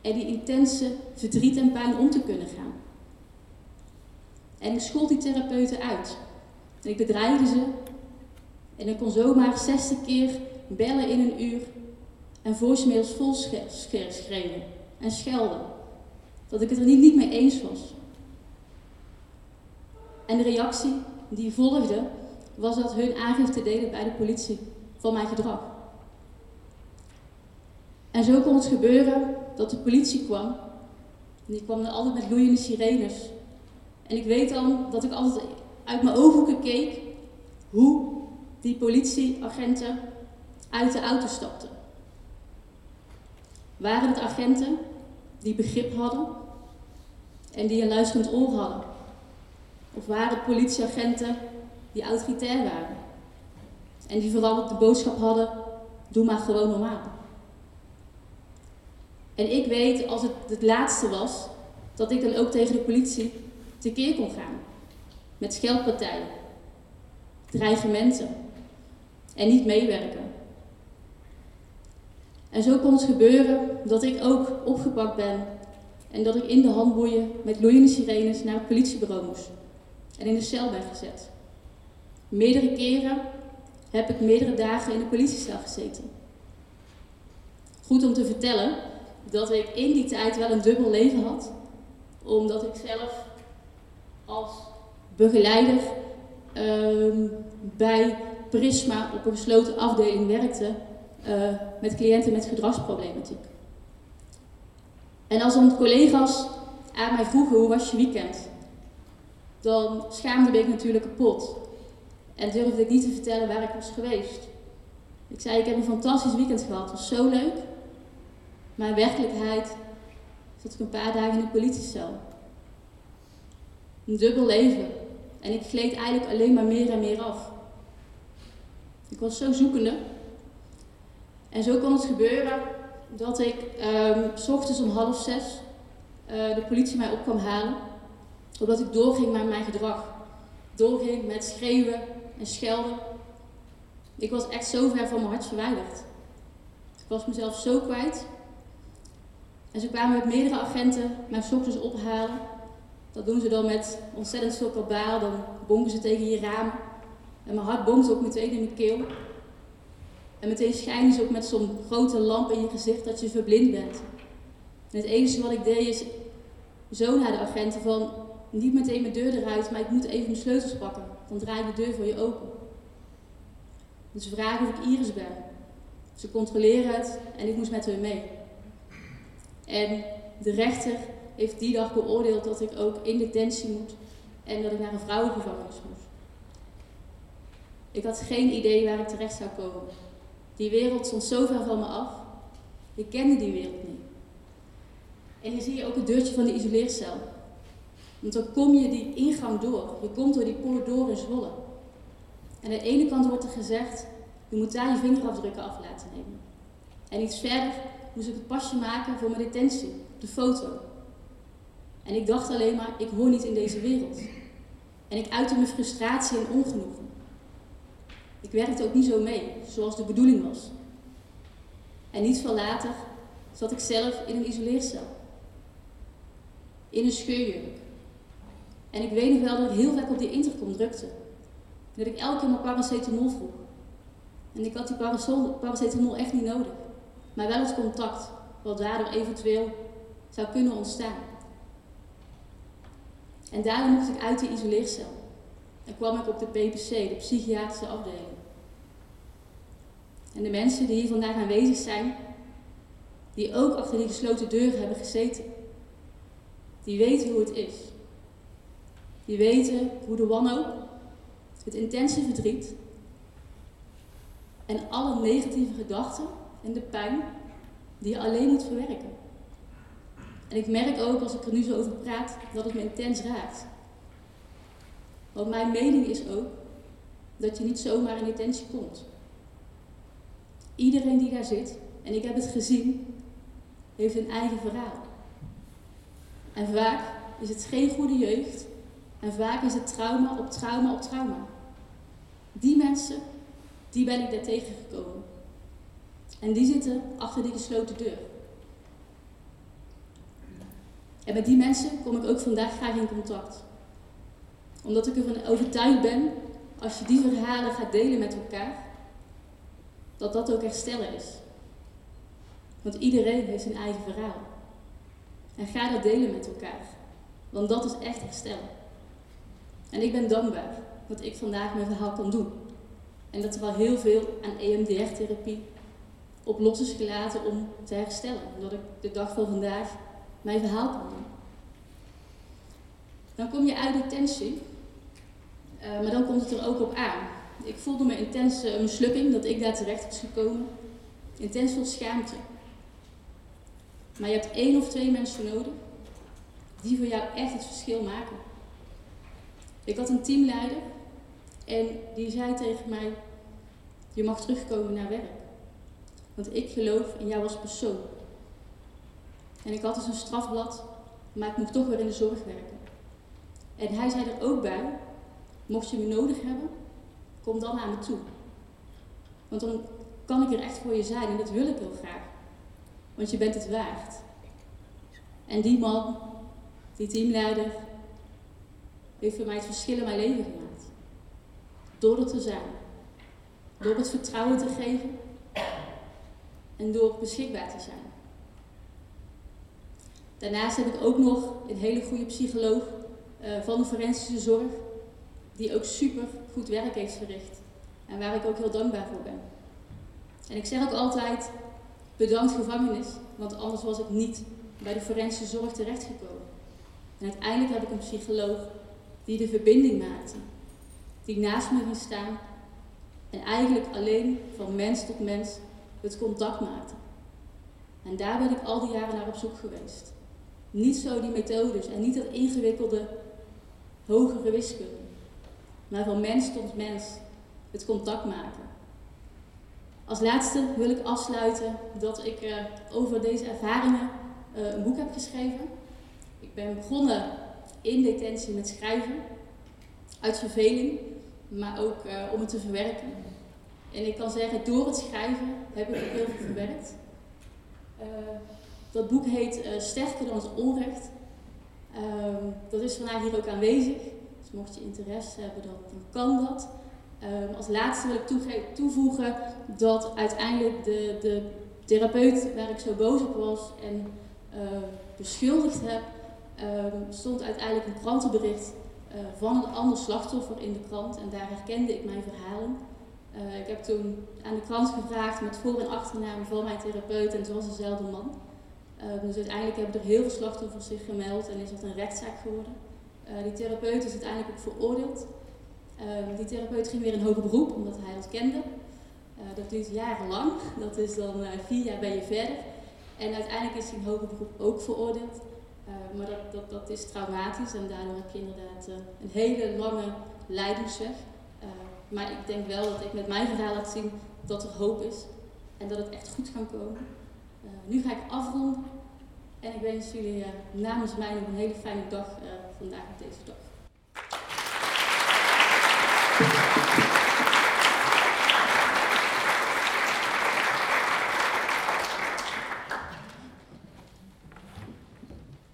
en die intense verdriet en pijn om te kunnen gaan. En ik schold die therapeuten uit. En ik bedreigde ze. En ik kon zomaar 60 keer bellen in een uur en voicemails vol schreeuwen en schelden. Dat ik het er niet, niet mee eens was. En de reactie die volgde was dat hun aangifte deden bij de politie van mijn gedrag. En zo kon het gebeuren dat de politie kwam. En die kwam dan altijd met loeiende sirenes. En ik weet dan dat ik altijd uit mijn ogen keek hoe die politieagenten uit de auto stapten. Waren het agenten die begrip hadden en die een luisterend oor hadden? Of waren het politieagenten die autoritair waren en die vooral de boodschap hadden: doe maar gewoon normaal? En ik weet, als het het laatste was, dat ik dan ook tegen de politie tekeer kon gaan. Met scheldpartijen, dreigementen en niet meewerken. En zo kon het gebeuren dat ik ook opgepakt ben en dat ik in de handboeien met loeiende sirenes naar het politiebureau moest en in de cel ben gezet. Meerdere keren heb ik meerdere dagen in de politiecel gezeten. Goed om te vertellen, dat ik in die tijd wel een dubbel leven had. Omdat ik zelf als begeleider ehm, bij Prisma op een gesloten afdeling werkte uh, met cliënten met gedragsproblematiek. En als dan collega's aan mij vroegen hoe was je weekend, dan schaamde ik natuurlijk kapot. En durfde ik niet te vertellen waar ik was geweest. Ik zei, ik heb een fantastisch weekend gehad, het was zo leuk. Maar in werkelijkheid zat ik een paar dagen in de politiecel. Een dubbel leven. En ik gleed eigenlijk alleen maar meer en meer af. Ik was zo zoekende. En zo kon het gebeuren dat ik um, s ochtends om half zes eh, de politie mij op kwam halen, omdat ik doorging met mijn gedrag. Doorging met schreeuwen en schelden. Ik was echt zo ver van mijn hart verwijderd. Ik was mezelf zo kwijt. En ze kwamen met meerdere agenten mijn ochtends ophalen. Dat doen ze dan met ontzettend veel kabaal. Dan bonken ze tegen je ramen. En mijn hart bonkt ook meteen in mijn keel. En meteen schijnen ze ook met zo'n grote lamp in je gezicht dat je verblind bent. En het enige wat ik deed is zo naar de agenten van niet meteen mijn deur eruit, maar ik moet even mijn sleutels pakken. Dan draai ik de deur voor je open. Dus ze vragen of ik Iris ben. Ze controleren het en ik moest met hun mee. En de rechter heeft die dag beoordeeld dat ik ook in detentie moet en dat ik naar een vrouwengevangenis moest. Ik had geen idee waar ik terecht zou komen. Die wereld stond zo ver van me af. Ik kende die wereld niet. En hier zie je ook het deurtje van de isoleercel. Want dan kom je die ingang door. Je komt door die poort door in Zwolle. En aan de ene kant wordt er gezegd, je moet daar je vingerafdrukken af laten nemen. En iets verder moest ik het pasje maken voor mijn detentie, de foto. En ik dacht alleen maar, ik hoor niet in deze wereld. En ik uitte mijn frustratie en ongenoegen. Ik werkte ook niet zo mee, zoals de bedoeling was. En niet veel later zat ik zelf in een isoleercel. In een scheurjurk. En ik weet nog wel dat ik heel vaak op die intercom drukte. Dat ik elke keer mijn paracetamol vroeg. En ik had die paracetamol echt niet nodig. Maar wel het contact, wat daardoor eventueel zou kunnen ontstaan. En daarna mocht ik uit de isoleercel. En kwam ik op de PPC, de psychiatrische afdeling. En de mensen die hier vandaag aanwezig zijn, die ook achter die gesloten deuren hebben gezeten, die weten hoe het is. Die weten hoe de wanhoop, het intense verdriet en alle negatieve gedachten en de pijn die je alleen moet verwerken. En ik merk ook als ik er nu zo over praat dat het me intens raakt. Want mijn mening is ook dat je niet zomaar in detentie komt. Iedereen die daar zit, en ik heb het gezien, heeft een eigen verhaal. En vaak is het geen goede jeugd en vaak is het trauma op trauma op trauma. Die mensen, die ben ik daar tegengekomen. En die zitten achter die gesloten deur. En met die mensen kom ik ook vandaag graag in contact. Omdat ik ervan overtuigd ben, als je die verhalen gaat delen met elkaar, dat dat ook herstellen is. Want iedereen heeft zijn eigen verhaal. En ga dat delen met elkaar. Want dat is echt herstellen. En ik ben dankbaar dat ik vandaag mijn verhaal kan doen. En dat er al heel veel aan EMDR-therapie op los is gelaten om te herstellen. Omdat ik de dag van vandaag mijn verhaal kan doen. Dan kom je uit de tensie, uh, maar dan komt het er ook op aan. Ik voelde me intens uh, mislukking dat ik daar terecht was gekomen. Intens veel schaamte. Maar je hebt één of twee mensen nodig die voor jou echt het verschil maken. Ik had een teamleider en die zei tegen mij: Je mag terugkomen naar werk. Want ik geloof in jou als persoon. En ik had dus een strafblad, maar ik mocht toch weer in de zorg werken. En hij zei er ook bij: Mocht je me nodig hebben, kom dan naar me toe. Want dan kan ik er echt voor je zijn en dat wil ik heel graag. Want je bent het waard. En die man, die teamleider, heeft voor mij het verschil in mijn leven gemaakt. Door er te zijn. Door het vertrouwen te geven. En door beschikbaar te zijn. Daarnaast heb ik ook nog een hele goede psycholoog uh, van de forensische zorg. Die ook super goed werk heeft verricht. En waar ik ook heel dankbaar voor ben. En ik zeg ook altijd, bedankt gevangenis, want anders was ik niet bij de forensische zorg terechtgekomen. En uiteindelijk heb ik een psycholoog die de verbinding maakte. Die naast me ging staan en eigenlijk alleen van mens tot mens het contact maakte. En daar ben ik al die jaren naar op zoek geweest. Niet zo die methodes en niet dat ingewikkelde hogere wiskunde maar van mens tot mens het contact maken. Als laatste wil ik afsluiten dat ik uh, over deze ervaringen uh, een boek heb geschreven. Ik ben begonnen in detentie met schrijven, uit verveling, maar ook uh, om het te verwerken. En ik kan zeggen, door het schrijven heb ik ook heel veel verwerkt. Dat boek heet Sterker dan het onrecht. Ehm, dat is vandaag hier ook aanwezig. Mocht je interesse hebben, dan, kan dat. Um, als laatste wil ik toevoegen dat uiteindelijk de, de therapeut waar ik zo boos op was en uh, beschuldigd heb, um, stond uiteindelijk een krantenbericht uh, van een ander slachtoffer in de krant. En daar herkende ik mijn verhalen. Uh, ik heb toen aan de krant gevraagd met voor- en achternaam van mijn therapeut en het was dezelfde man. Dus uiteindelijk hebben er heel veel slachtoffers zich gemeld en is dat een rechtszaak geworden. Uh, die therapeut is uiteindelijk ook veroordeeld. Uh, die therapeut ging weer in hoger beroep omdat hij dat kende. dat duurt jarenlang, dat is dan vier jaar ben je verder. En uiteindelijk is hij in hoger beroep ook veroordeeld. maar dat, dat, dat is traumatisch en daardoor heb je inderdaad een hele lange leidingsweg. maar ik denk wel dat ik met mijn verhaal laat zien dat er hoop is en dat het echt goed kan komen. Nu ga ik afronden en ik wens jullie uh, namens mij nog een hele fijne dag uh, vandaag op deze dag.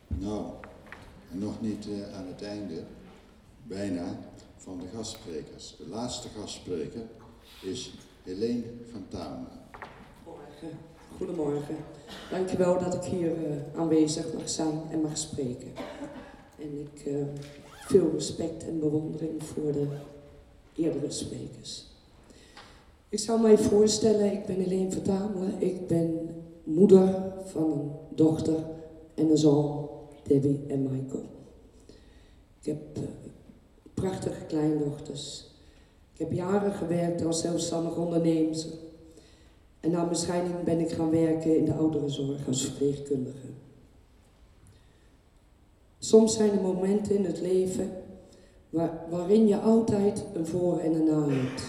Nou, nog niet aan het einde, bijna, van de gastsprekers. De laatste gastspreker is Helene van Tamelen. Morgen. Goedemorgen. Dankjewel dat ik hier uh, aanwezig mag zijn en mag spreken. En ik uh, veel respect en bewondering voor de eerdere sprekers. Ik zou mij voorstellen, ik ben Helene Vertamelen. Ik ben moeder van een dochter en een zoon, Debbie en Michael. Ik heb uh, prachtige kleindochters. Ik heb jaren gewerkt als zelfstandig ondernemer en na mijn scheiding ben ik gaan werken in de ouderenzorg als verpleegkundige. Soms zijn er momenten in het leven waar, waarin je altijd een voor en een na hebt.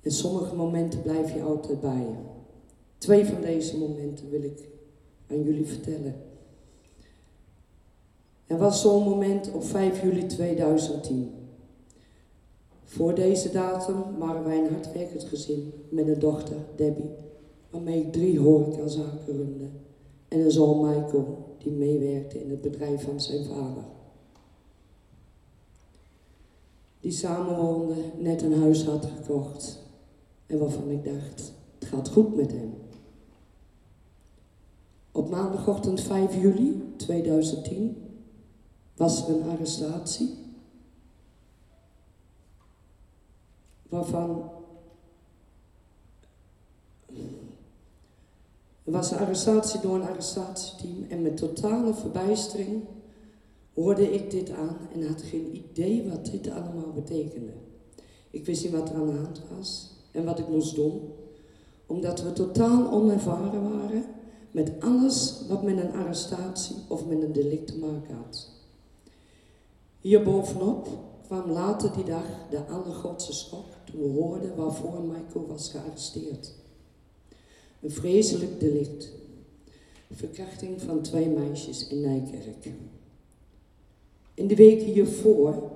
En sommige momenten blijf je altijd bij. Twee van deze momenten wil ik aan jullie vertellen. Er was zo'n moment op 5 juli 2010. Voor deze datum waren wij een hardwerkend gezin met een dochter, Debbie, waarmee ik drie horecazaken runde. En een zoon, Michael, die meewerkte in het bedrijf van zijn vader. Die samenwoonde, net een huis had gekocht en waarvan ik dacht, het gaat goed met hem. Op maandagochtend 5 juli 2010 was er een arrestatie waarvan er was een arrestatie door een arrestatieteam en met totale verbijstering hoorde ik dit aan en had geen idee wat dit allemaal betekende. Ik wist niet wat er aan de hand was en wat ik moest doen, omdat we totaal onervaren waren met alles wat met een arrestatie of met een delict te maken had. Hierbovenop kwam later die dag de allergrootste schok toen we hoorden waarvoor Michael was gearresteerd. Een vreselijk delict. Verkrachting van twee meisjes in Nijkerk. In de weken hiervoor,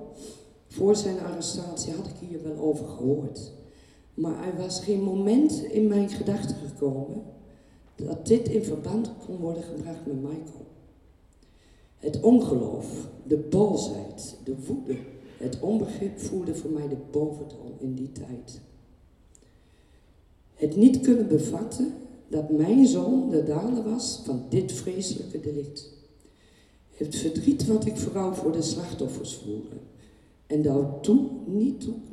voor zijn arrestatie, had ik hier wel over gehoord. Maar er was geen moment in mijn gedachten gekomen dat dit in verband kon worden gebracht met Michael. Het ongeloof, de bolsheid, de woede, het onbegrip voerde voor mij de boventoon in die tijd. Het niet kunnen bevatten dat mijn zoon de dader was van dit vreselijke delict. Het verdriet wat ik vooral voor de slachtoffers voelde. En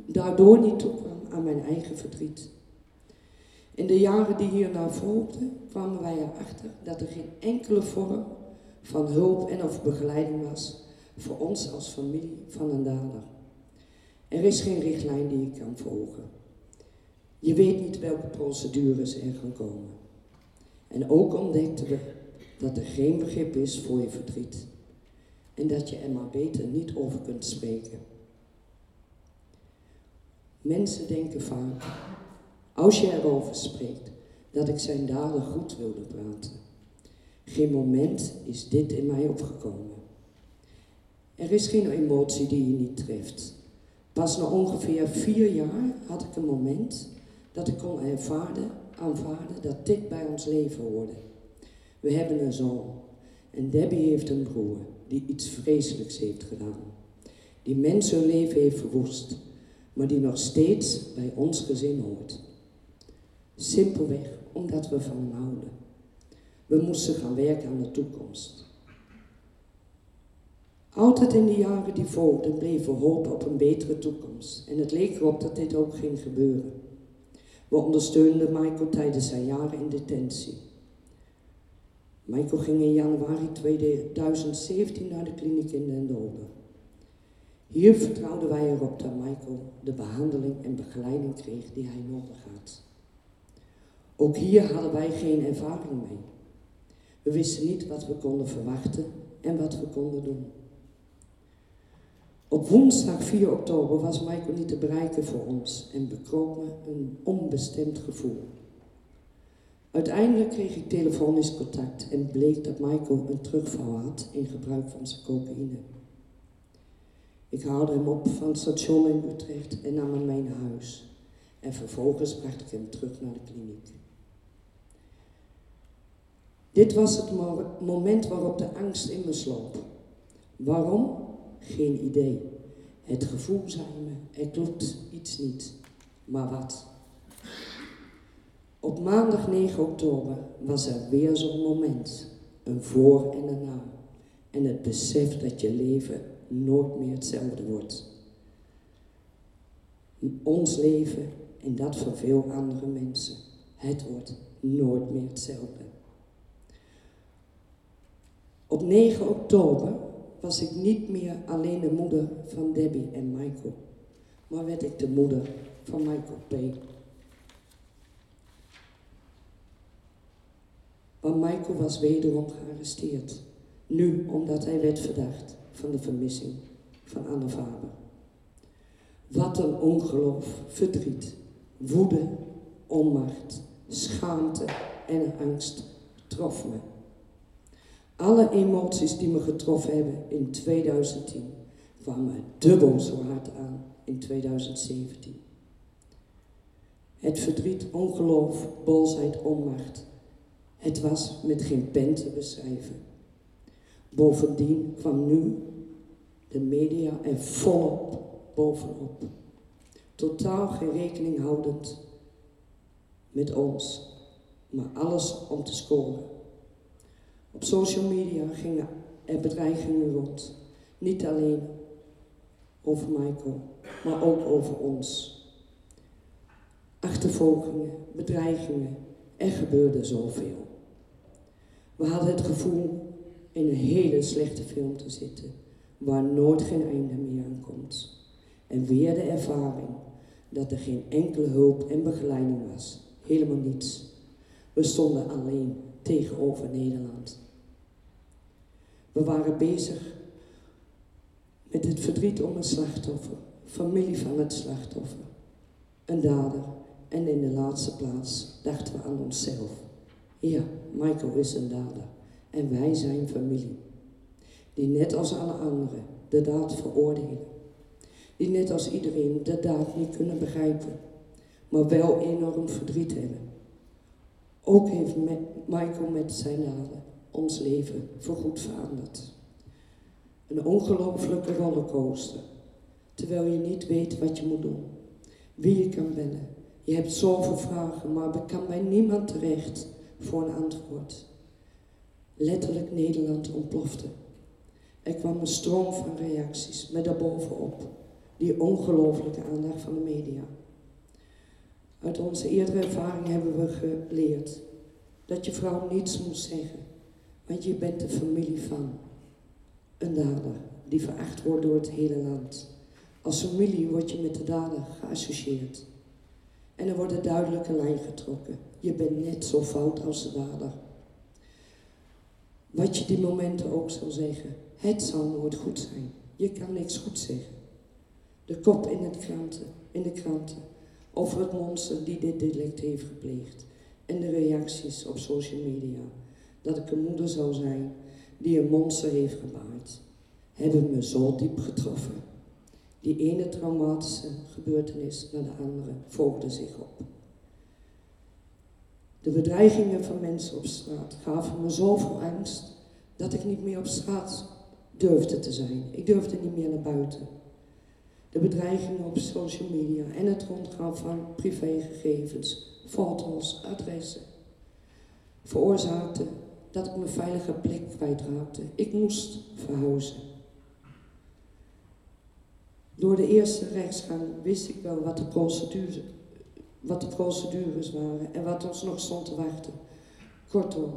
daardoor niet toekwam aan mijn eigen verdriet. In de jaren die hierna volgden kwamen wij erachter dat er geen enkele vorm van hulp en of begeleiding was voor ons als familie van een dader. Er is geen richtlijn die ik kan volgen. Je weet niet welke procedures er gaan komen. En ook ontdekten we dat er geen begrip is voor je verdriet. En dat je er maar beter niet over kunt spreken. Mensen denken vaak, als je erover spreekt, dat ik zijn dader goed wilde praten. Geen moment is dit in mij opgekomen. Er is geen emotie die je niet treft. Pas na ongeveer vier jaar had ik een moment dat ik kon ervaren, aanvaarden dat dit bij ons leven hoorde. We hebben een zoon en Debbie heeft een broer die iets vreselijks heeft gedaan. Die mensen hun leven heeft verwoest, maar die nog steeds bij ons gezin hoort. Simpelweg omdat we van hem houden. We moesten gaan werken aan de toekomst. Altijd in de jaren die volgden bleef we hopen op een betere toekomst. En het leek erop dat dit ook ging gebeuren. We ondersteunden Michael tijdens zijn jaren in detentie. Michael ging in januari 2017 naar de kliniek in Den Dolder. Hier vertrouwden wij erop dat Michael de behandeling en begeleiding kreeg die hij nodig had. Ook hier hadden wij geen ervaring mee. We wisten niet wat we konden verwachten en wat we konden doen. Op woensdag 4 oktober was Michael niet te bereiken voor ons en bekroop me een onbestemd gevoel. Uiteindelijk kreeg ik telefonisch contact en bleek dat Michael een terugval had in gebruik van zijn cocaïne. Ik haalde hem op van het station in Utrecht en nam hem mee naar huis. En vervolgens bracht ik hem terug naar de kliniek. Dit was het moment waarop de angst in me sloop. Waarom? Geen idee. Het gevoel zei me, er klopt iets niet. Maar wat? Op maandag 9 oktober was er weer zo'n moment. Een voor en een na. En het besef dat je leven nooit meer hetzelfde wordt. Ons leven en dat van veel andere mensen. Het wordt nooit meer hetzelfde. Op 9 oktober was ik niet meer alleen de moeder van Debbie en Michael, maar werd ik de moeder van Michael P. Want Michael was wederom gearresteerd. Nu omdat hij werd verdacht van de vermissing van Anne Faber. Wat een ongeloof, verdriet, woede, onmacht, schaamte en angst trof me. Alle emoties die me getroffen hebben in 2010 kwamen dubbel zo hard aan in 2017. Het verdriet, ongeloof, bolsheid, onmacht. Het was met geen pen te beschrijven. Bovendien kwam nu de media er volop bovenop. Totaal geen rekening houdend met ons, maar alles om te scoren. Op social media gingen er bedreigingen rond. Niet alleen over Michael, maar ook over ons. Achtervolgingen, bedreigingen, er gebeurde zoveel. We hadden het gevoel in een hele slechte film te zitten, waar nooit geen einde meer aan komt. En weer de ervaring dat er geen enkele hulp en begeleiding was. Helemaal niets. We stonden alleen tegenover Nederland. We waren bezig met het verdriet om een slachtoffer, familie van het slachtoffer, een dader en in de laatste plaats dachten we aan onszelf. Ja, Michael is een dader en wij zijn familie, die net als alle anderen de daad veroordelen, die net als iedereen de daad niet kunnen begrijpen, maar wel enorm verdriet hebben. Ook heeft Michael met zijn daden ons leven voorgoed veranderd. Een ongelofelijke rollercoaster, terwijl je niet weet wat je moet doen, wie je kan bellen. Je hebt zoveel vragen, maar er kan bij niemand terecht voor een antwoord. Letterlijk Nederland ontplofte. Er kwam een stroom van reacties met daarbovenop die ongelooflijke aandacht van de media. Uit onze eerdere ervaring hebben we geleerd dat je vrouw niets moet zeggen, want je bent de familie van een dader die veracht wordt door het hele land. Als familie word je met de dader geassocieerd. En er wordt een duidelijke lijn getrokken. Je bent net zo fout als de dader. Wat je die momenten ook zal zeggen, het zal nooit goed zijn. Je kan niks goed zeggen. De kop in, het kranten, in de kranten over het monster die dit delict heeft gepleegd. En de reacties op social media. dat ik een moeder zou zijn die een monster heeft gebaard, hebben me zo diep getroffen. Die ene traumatische gebeurtenis naar de andere volgde zich op. De bedreigingen van mensen op straat gaven me zoveel angst dat ik niet meer op straat durfde te zijn. Ik durfde niet meer naar buiten. De bedreigingen op social media en het rondgaan van privégegevens, foto's, adressen veroorzaakten dat ik mijn veilige plek kwijtraakte. Ik moest verhuizen. Door de eerste rechtsgang wist ik wel wat de, wat de procedures waren en wat ons nog stond te wachten. Kortom,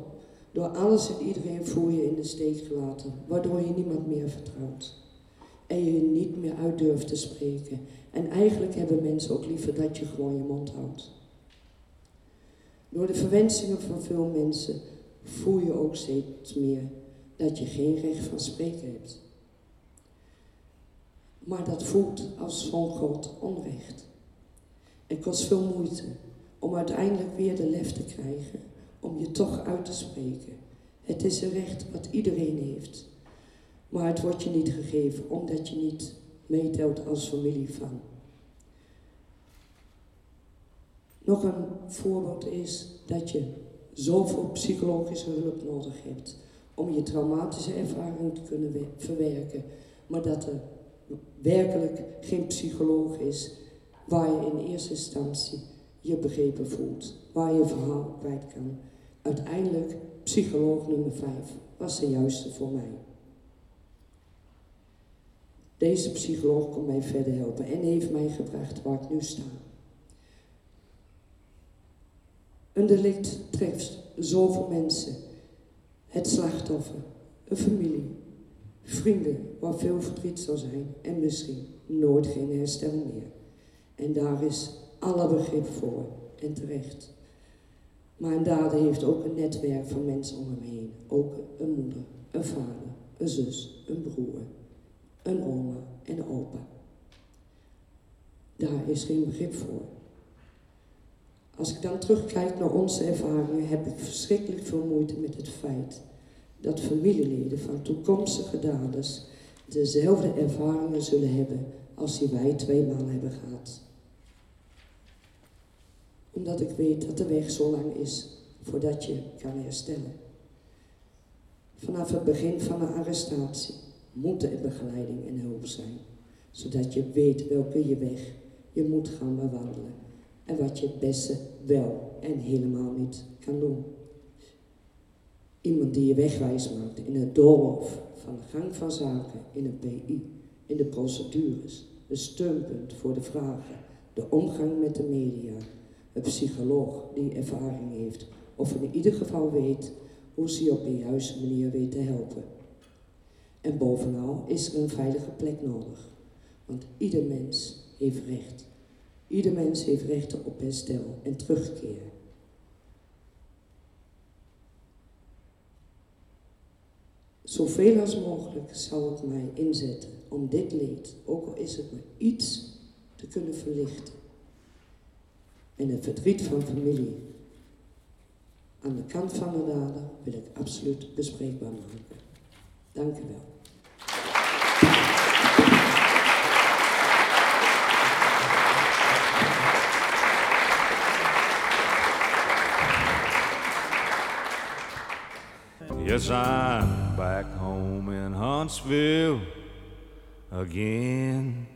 door alles en iedereen voel je in de steek gelaten, waardoor je niemand meer vertrouwt. En je niet meer uit durft te spreken. En eigenlijk hebben mensen ook liever dat je gewoon je mond houdt. Door de verwensingen van veel mensen voel je ook steeds meer dat je geen recht van spreken hebt. Maar dat voelt als zo'n groot onrecht. Het kost veel moeite om uiteindelijk weer de lef te krijgen om je toch uit te spreken. Het is een recht wat iedereen heeft. Maar het wordt je niet gegeven omdat je niet meetelt als familie van. Nog een voorbeeld is dat je zoveel psychologische hulp nodig hebt om je traumatische ervaring te kunnen verwerken, maar dat er werkelijk geen psycholoog is waar je in eerste instantie je begrepen voelt, waar je verhaal kwijt kan. Uiteindelijk, psycholoog nummer 5 was de juiste voor mij. Deze psycholoog kon mij verder helpen en heeft mij gebracht waar ik nu sta. Een delict treft zoveel mensen. Het slachtoffer, een familie, vrienden waar veel verdriet zal zijn en misschien nooit geen herstel meer. En daar is alle begrip voor en terecht. Maar een dader heeft ook een netwerk van mensen om hem heen. Ook een moeder, een vader, een zus, een broer, een oma en een opa. Daar is geen begrip voor. Als ik dan terugkijk naar onze ervaringen, heb ik verschrikkelijk veel moeite met het feit dat familieleden van toekomstige daders dezelfde ervaringen zullen hebben als die wij tweemaal hebben gehad. Omdat ik weet dat de weg zo lang is voordat je kan herstellen. Vanaf het begin van de arrestatie moet er begeleiding en hulp zijn, zodat je weet welke je weg je moet gaan bewandelen en wat je het beste wel en helemaal niet kan doen. Iemand die je wegwijs maakt in het doolhof van de gang van zaken in het PI, in de procedures, een steunpunt voor de vragen, de omgang met de media, een psycholoog die ervaring heeft of in ieder geval weet hoe ze je op de juiste manier weet te helpen. En bovenal is er een veilige plek nodig, want ieder mens heeft recht Ieder mens heeft recht op herstel en terugkeer. Zoveel als mogelijk zou ik mij inzetten om dit leed, ook al is het maar iets, te kunnen verlichten. En het verdriet van familie aan de kant van de dader wil ik absoluut bespreekbaar maken. Dank u wel. Yes, I'm back home in Huntsville again.